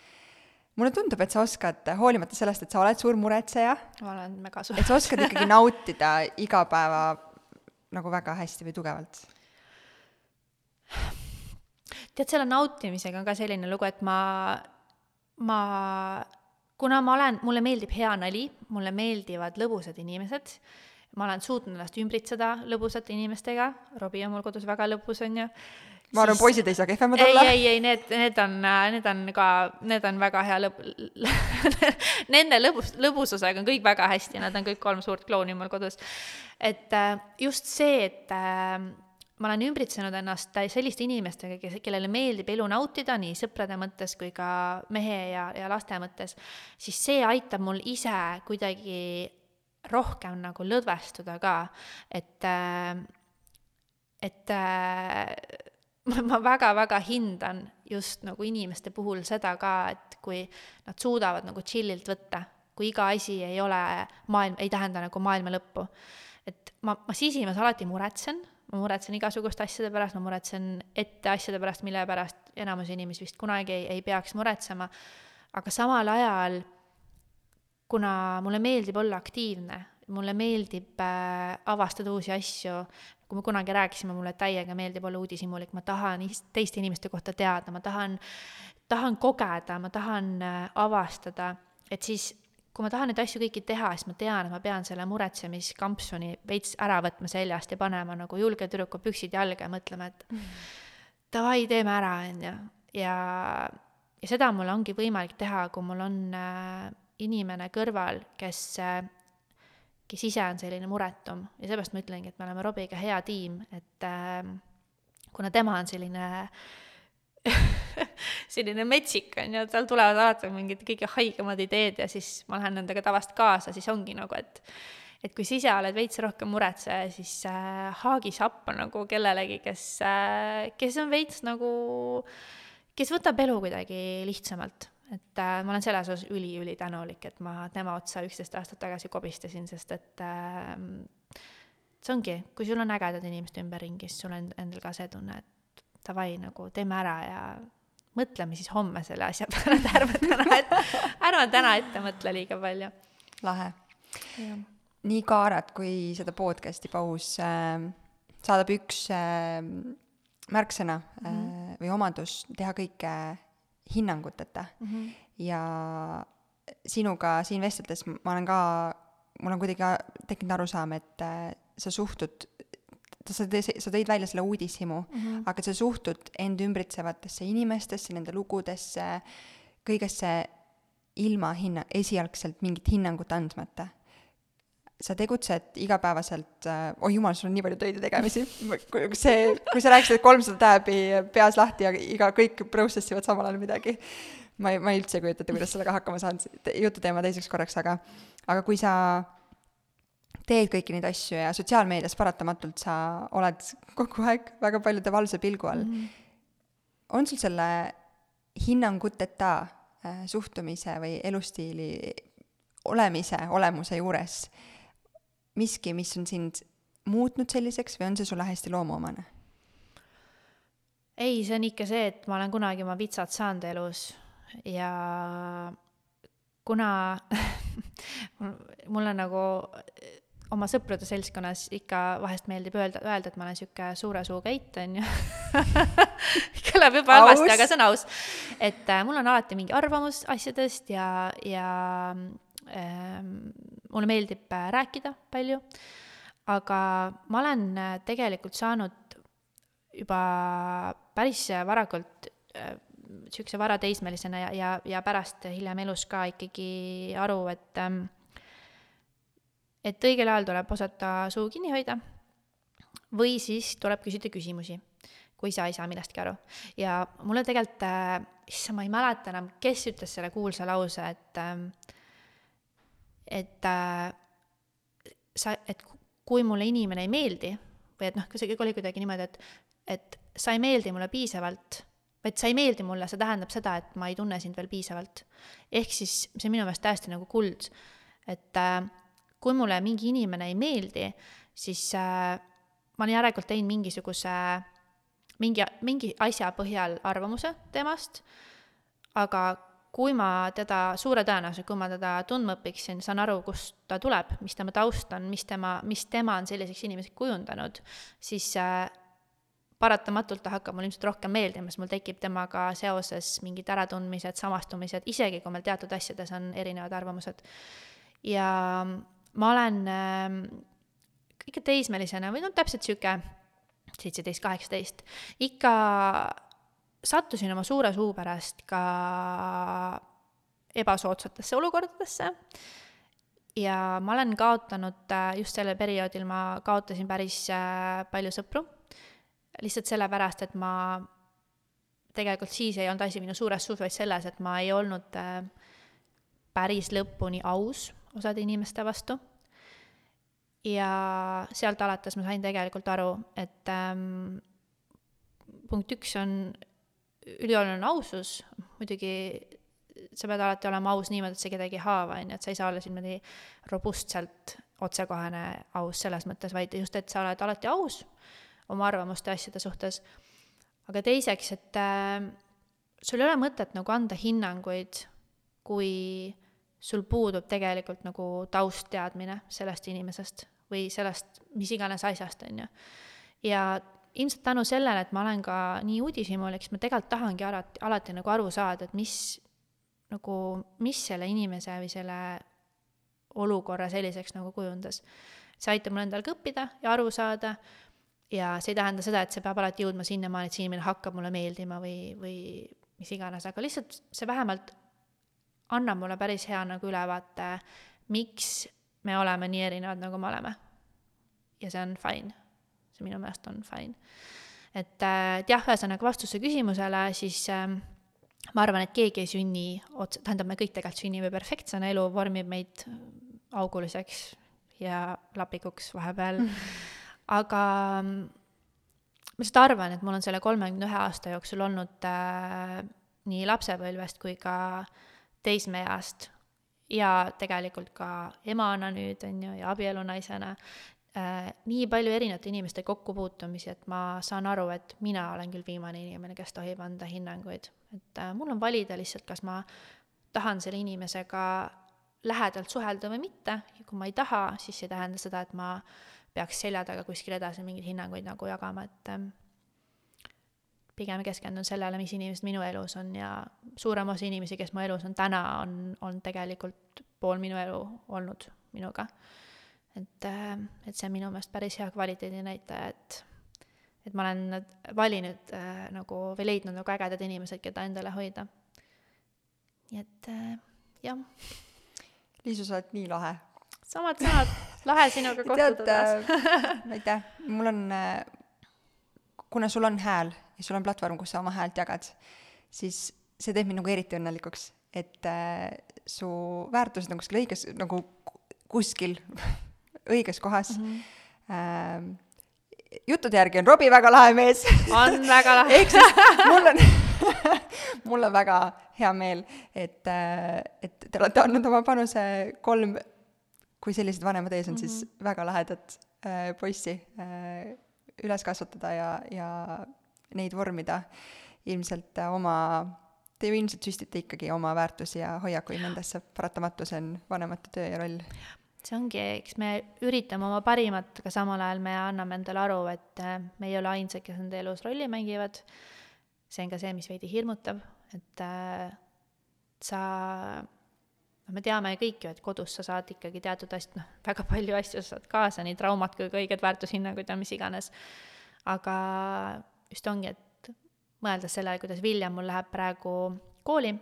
mulle tundub, et sa oskad, hoolimata sellest, et sa oled suur muretseja, ma olen mega suur. et sa oskad ikkagi [laughs] nautida igapäeva nagu väga hästi või tugevalt. tead, selle nautimisega on ka selline lugu, et ma, ma, kuna ma olen, mulle meeldib hea nali, mulle meeldivad lõbusad inimesed, ma olen suutnud ennast ümbritseda lõbusate inimestega, Robbie on mul kodus väga lõbus, on ju. Ma arvan, poisid ei saa kehvemad ei, olla. ei, ei, need, need on, need on ka, need on väga hea lõb-, [laughs] nende lõbus, lõbususega on kõik väga hästi, nad on kõik kolm suurt klouni mul kodus. et äh, just see, et äh, ma olen ümbritsenud ennast selliste inimestega, kes, kellele meeldib elu nautida nii sõprade mõttes kui ka mehe ja, ja laste mõttes, siis see aitab mul ise kuidagi rohkem nagu lõdvestuda ka, et äh, et ma väga-väga hindan just nagu inimeste puhul seda ka, et kui nad suudavad nagu chill'ilt võtta, kui iga asi ei ole maailm, ei tähenda nagu maailma lõppu. et ma, ma sisimas alati muretsen, ma muretsen igasuguste asjade pärast, ma muretsen ette asjade pärast, mille pärast enamus inimesi vist kunagi ei, ei peaks muretsema, aga samal ajal kuna mulle meeldib olla aktiivne, mulle meeldib äh, avastada uusi asju, kui me kunagi rääkisime, mulle täiega meeldib olla uudishimulik, ma tahan teiste inimeste kohta teada, ma tahan, tahan kogeda, ma tahan äh, avastada, et siis kui ma tahan neid asju kõiki teha, siis ma tean, et ma pean selle muretsemiskampsuni veits ära võtma seljast ja panema nagu julge tüdruku püksid jalga ja mõtlema, et davai, teeme ära, on ju. ja, ja seda mul ongi võimalik teha, kui mul on äh, inimene kõrval, kes äh, kes ise on selline muretum. Ja seepärast ma ütlengi, et me oleme Robiga hea tiim, et äh, kuna tema on selline [laughs] selline metsik, on ju, tal tulevad alati mingid kõige haigemad ideed ja siis ma lähen nendega tavaliselt kaasa, siis ongi nagu, et et kui sa ise oled veits rohkem muretseja, siis äh, haagi sappa nagu kellelegi, kes äh,, kes on veits nagu, kes võtab elu kuidagi lihtsamalt et äh, ma olen selles osas üli-ülitänulik, et ma tema otsa üksteist aastat tagasi kobistasin, sest et äh, see ongi, kui sul on ägedad inimesed ümberringi, siis sul on endal ka see tunne, et davai, nagu teeme ära ja mõtleme siis homme selle asja peale, et ärme täna ette, ärme täna ette mõtle liiga palju. lahe. nii Kaarat kui seda podcast'i paus äh, saadab üks äh, märksõna mm -hmm. äh, või omadus teha kõike hinnanguteta mm. -hmm. ja sinuga siin vesteldes ma olen ka, mul on kuidagi tekkinud arusaam, et äh, sa suhtud, sa tõid, sa tõid välja selle uudishimu mm, -hmm. aga sa suhtud end ümbritsevatesse inimestesse, nende lugudesse, kõigesse ilma hinna, esialgselt mingit hinnangut andmata sa tegutsed igapäevaselt äh,, oi jumal, sul on nii palju töid ja tegemisi, see, [laughs] kui sa rääkisid, et kolmsada tääbi peas lahti ja iga, kõik process ivad samal ajal midagi, ma ei, ma ei üldse kujuta ette, kuidas sellega hakkama saan, jututeema teiseks korraks, aga aga kui sa teed kõiki neid asju ja sotsiaalmeedias paratamatult sa oled kogu aeg väga paljude valvsa pilgu all mm, -hmm. on sul selle hinnanguteta äh, suhtumise või elustiili olemise, olemuse juures äh, miski, mis on sind muutnud selliseks või on see sulle hästi loomuomane? ei, see on ikka see, et ma olen kunagi oma vitsad saanud elus ja kuna [laughs] mulle nagu oma sõprade seltskonnas ikka vahest meeldib öelda, öelda, et ma olen sihuke suure suuga eit, on ju kõlab [laughs] juba halvasti, aga see on aus. et äh, mul on alati mingi arvamus asjadest ja, ja mulle meeldib äh, rääkida palju, aga ma olen äh, tegelikult saanud juba päris varakult niisuguse varateismelisena ja, ja, ja pärast hiljem elus ka ikkagi aru, et ähm, et õigel ajal tuleb osata suu kinni hoida või siis tuleb küsida küsimusi, kui sa ei saa millestki aru. ja mulle tegelikult äh,, issand, ma ei mäleta enam, kes ütles selle kuulsa lause, et äh, et äh, sa, et kui mulle inimene ei meeldi või et noh, see kõik oli kuidagi niimoodi, et, et sa ei meeldi mulle piisavalt, vaid sa ei meeldi mulle, see tähendab seda, et ma ei tunne sind veel piisavalt. ehk siis see on minu meelest täiesti nagu kuld, et äh, kui mulle mingi inimene ei meeldi, siis äh, ma olen järelikult teinud mingisuguse, mingi, mingi asja põhjal arvamuse temast, aga kui ma teda, suure tõenäosusega, kui ma teda tundma õpiksin, saan aru, kust ta tuleb, mis tema taust on, mis tema, mis tema on selliseks inimeseks kujundanud, siis äh, paratamatult ta hakkab mulle ilmselt rohkem meeldima, sest mul tekib temaga seoses mingid äratundmised, samastumised, isegi kui meil teatud asjades on erinevad arvamused. ja ma olen äh, ikka teismelisena või noh, täpselt niisugune seitseteist, kaheksateist, ikka sattusin oma suure suu pärast ka ebasoodsatesse olukordadesse ja ma olen kaotanud, äh, just sellel perioodil ma kaotasin päris äh, palju sõpru, lihtsalt sellepärast, et ma tegelikult siis ei olnud asi minu suures suus, vaid selles, et ma ei olnud äh, päris lõpuni aus osade inimeste vastu. ja sealt alates ma sain tegelikult aru, et ähm, punkt üks on, ülioluline ausus, muidugi sa pead alati olema aus niimoodi, et sa kedagi ei haava, on ju, et sa ei saa olla siin niimoodi robustselt otsekohene aus selles mõttes, vaid just, et sa oled alati aus oma arvamuste ja asjade suhtes. aga teiseks, et äh, sul ei ole mõtet nagu anda hinnanguid, kui sul puudub tegelikult nagu taustteadmine sellest inimesest või sellest mis iganes asjast, on ju. ja ilmselt tänu sellele, et ma olen ka nii uudishimulik, siis ma tegelikult tahangi alati, alati nagu aru saada, et mis nagu, mis selle inimese või selle olukorra selliseks nagu kujundas. see aitab mul endal ka õppida ja aru saada ja see ei tähenda seda, et see peab alati jõudma sinnamaani, et see inimene hakkab mulle meeldima või, või mis iganes, aga lihtsalt see vähemalt annab mulle päris hea nagu ülevaate, miks me oleme nii erinevad, nagu me oleme. ja see on fine see minu meelest on fine. et, äh, et jah, ühesõnaga vastuse küsimusele, siis äh, ma arvan, et keegi ei sünni otse, tähendab, me kõik tegelikult sünnime perfektsena, elu vormib meid auguliseks ja lapikuks vahepeal [laughs] aga mm, ma lihtsalt arvan, et mul on selle kolmekümne ühe aasta jooksul olnud äh, nii lapsepõlvest kui ka teismeeast ja tegelikult ka emana nüüd, on ju, ja abielunaisena äh, nii palju erinevate inimeste kokkupuutumisi, et ma saan aru, et mina olen küll viimane inimene, kes tohib anda hinnanguid. et äh, mul on valida lihtsalt, kas ma tahan selle inimesega lähedalt suhelda või mitte. Ja kui ma ei taha, siis see ei tähenda seda, et ma peaks selja taga kuskil edasi mingeid hinnanguid nagu jagama, et äh, pigem keskendun sellele, mis inimesed minu elus on. Ja suurem osa inimesi, kes mu elus on täna, on, on tegelikult pool minu elu olnud minuga et, äh, et see on minu meelest päris hea kvaliteedinäitaja, et et ma olen valinud äh, nagu või leidnud nagu ägedad inimesed, keda endale hoida. nii et äh, jah. Liisu, sa oled nii lahe. samad sõnad, lahe sinuga [laughs] kohtuda taas äh, aitäh, mul on äh,, kuna sul on hääl ja sul on platvorm, kus sa oma häält jagad, siis see teeb mind nagu eriti õnnelikuks, et äh, su väärtused on kuskil õiges, nagu kuskil [laughs] õiges kohas mm. -hmm. juttude järgi on Robbie väga lahe mees. on väga lahe. [laughs] ehk siis mul on [laughs] mul on väga hea meel, et, äh, et te olete andnud oma panuse kolm, kui sellised vanemad ees on mm, -hmm. siis mhm. väga lahedat äh, poissi äh, üles kasvatada ja, ja neid vormida ilmselt äh, oma te ju ilmselt süstite ikkagi oma väärtusi ja hoiakuid nendesse, paratamatu see on vanemate töö ja roll see ongi, eks me üritame oma parimat, aga samal ajal me anname endale aru, et äh, me ei ole ainsad, kes enda elus rolli mängivad. see on ka see, mis veidi hirmutab, et äh, sa, noh, me teame kõik ju, et kodus sa saad ikkagi teatud asju, noh, väga palju asju sa saad kaasa, nii traumat kui ka õiged väärtushinnangud ja mis iganes. aga just ongi, et mõeldes sellele, kuidas William mul läheb praegu kooli,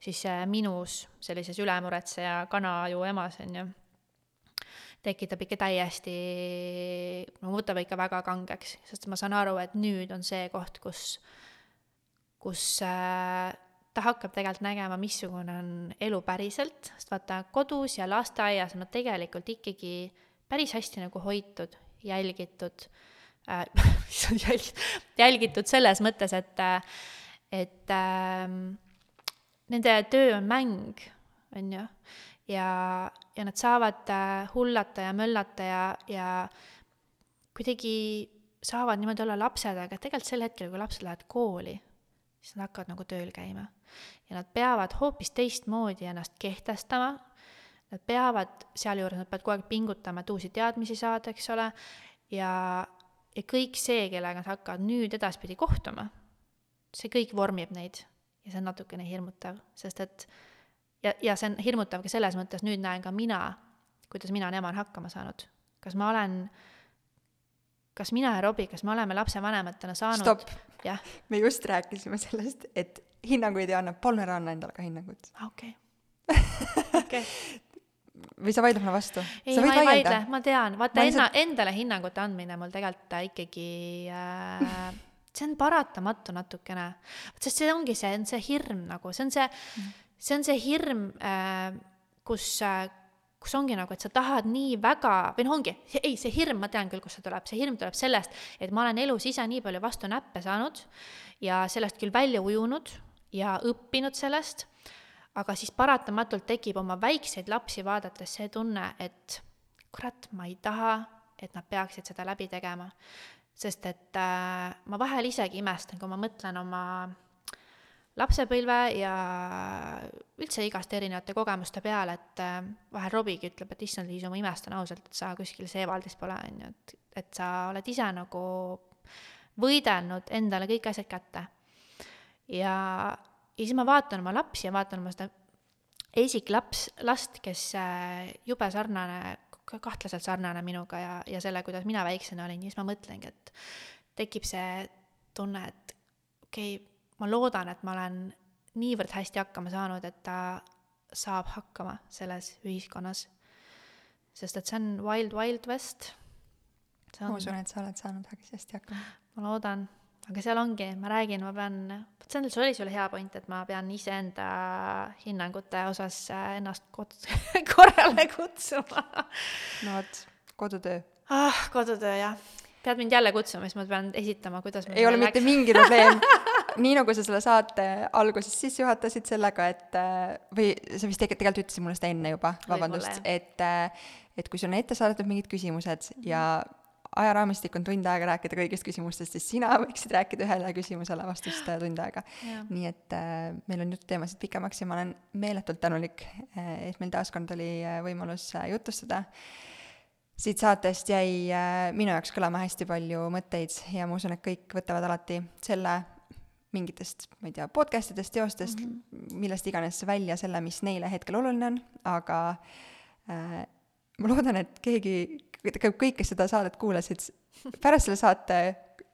siis äh, minus, sellises ülemuretseja kanaju emas, on ju tekitab ikka täiesti, no võtab ikka väga kangeks, sest ma saan aru, et nüüd on see koht, kus, kus äh, ta hakkab tegelikult nägema, missugune on elu päriselt, sest vaata, kodus ja lasteaias on nad tegelikult ikkagi päris hästi nagu hoitud, jälgitud äh,, [laughs] jälgitud selles mõttes, et, et äh, nende töö on mäng, on ju ja, ja nad saavad äh, hullata ja möllata ja, ja kuidagi saavad niimoodi olla lapsed, aga tegelikult sel hetkel, kui lapsed lähevad kooli, siis nad hakkavad nagu tööl käima. ja nad peavad hoopis teistmoodi ennast kehtestama, nad peavad, sealjuures nad peavad kogu aeg pingutama, et uusi teadmisi saada, eks ole, ja, ja kõik see, kellega nad hakkavad nüüd edaspidi kohtuma, see kõik vormib neid. Ja see on natukene hirmutav, sest et ja, ja see on hirmutav ka selles mõttes, nüüd näen ka mina, kuidas mina olen emana hakkama saanud. kas ma olen, kas mina ja Robbie, kas me oleme lapsevanematena saanud stopp, me just rääkisime sellest, et hinnanguid ei anna, palun ära anna endale ka hinnangut. okei. okei. [laughs] või sa vaidled mulle vastu? ei, ma ei vaidle, ma tean, vaata enna, endale hinnangute andmine mul tegelikult ikkagi äh, [laughs] see on paratamatu natukene, sest see ongi see, on see hirm nagu, see on see mm., see on see hirm, äh, kus äh, kus ongi nagu, et sa tahad nii väga, või noh, ongi, ei, see hirm, ma tean küll, kust see tuleb, see hirm tuleb sellest, et ma olen elus ise nii palju vastu näppe saanud ja sellest küll välja ujunud ja õppinud sellest, aga siis paratamatult tekib oma väikseid lapsi vaadates see tunne, et kurat, ma ei taha, et nad peaksid seda läbi tegema. sest et äh, ma vahel isegi imestan, kui ma mõtlen oma lapsepõlve ja üldse igast erinevate kogemuste peale, et äh, vahel Robigi ütleb, et issand, Liisu, ma imestan ausalt, et sa kuskil Seewaldis pole, on ju, et, et sa oled ise nagu võidelnud endale kõik asjad kätte. ja, ja siis ma vaatan oma lapsi ja vaatan oma seda esiklaps, last, kes äh, jube sarnane, kahtlaselt sarnane minuga ja, ja selle, kuidas mina väiksena olin, siis ma mõtlengi, et tekib see tunne, et okei okay,, ma loodan, et ma olen niivõrd hästi hakkama saanud, et ta saab hakkama selles ühiskonnas. sest et see on wild, wild west. ma usun, et sa oled saanud väga hästi hakkama. ma loodan, aga seal ongi, ma räägin, ma pean, vot see on, see oli sul hea point, et ma pean iseenda hinnangute osas ennast kod-, [laughs] korrale kutsuma. no vot, kodutöö. ah, kodutöö jah pead mind jälle kutsuma, siis ma pean esitama, kuidas ei ole mitte mingi probleem. [laughs] Nii nagu sa selle saate alguses sisse juhatasid sellega, et äh, või sa vist tegelikult ütlesid mulle seda enne juba, vabandust, et äh, et kui sul on ette saadetud mingid küsimused ja ajaraamistik on tund aega rääkida kõigist küsimustest, siis sina võiksid rääkida ühele küsimusele vastust äh, tund aega. nii et äh, meil on jututeemasid pikemaks ja ma olen meeletult tänulik, et meil taaskord oli võimalus jutustada. Siit saatest jäi minu jaoks kõlama hästi palju mõtteid ja ma usun, et kõik võtavad alati selle mingitest, ma ei tea, podcast idest, teostest mm, -hmm. millest iganes välja selle, mis neile hetkel oluline on, aga äh, ma loodan, et keegi, kõik, kes seda saadet kuulasid, pärast selle saate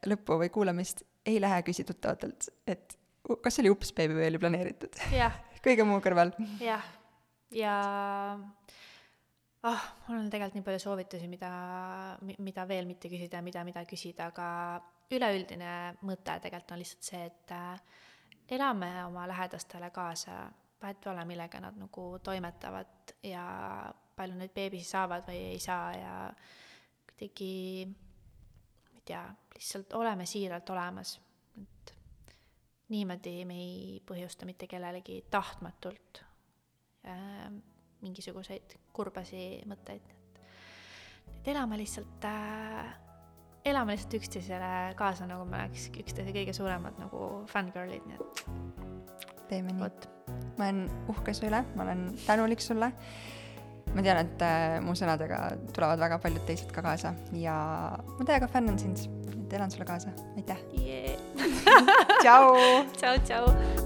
lõppu või kuulamist ei lähe küsi tuttavatelt, et kas oli ups beebi või oli planeeritud [laughs] kõige muu kõrval. jah, ja ah mul on tegelikult nii palju soovitusi, mida, mida veel mitte küsida mida, mida küsida, aga üleüldine mõte tegelikult on lihtsalt see, et äh, elame oma lähedastele kaasa, vahet pole, millega nad nagu toimetavad ja palju neid beebisi saavad või ei saa ja kuidagi, ma ei tea, lihtsalt oleme siiralt olemas, et niimoodi me ei põhjusta mitte kellelegi tahtmatult. Äh, mingisuguseid kurbasi mõtteid, et, et elame lihtsalt äh, elame lihtsalt üksteisele kaasa, nagu me oleks üksteise kõige suuremad nagu fängirl'id, nii et. teeme nii. ma olen uhke su üle, ma olen tänulik sulle. ma tean, et äh, mu sõnadega tulevad väga paljud teised ka kaasa ja ma täiega fännan sind, et elan sulle kaasa, aitäh yeah. [laughs] [laughs] tšau. tšau, tšau.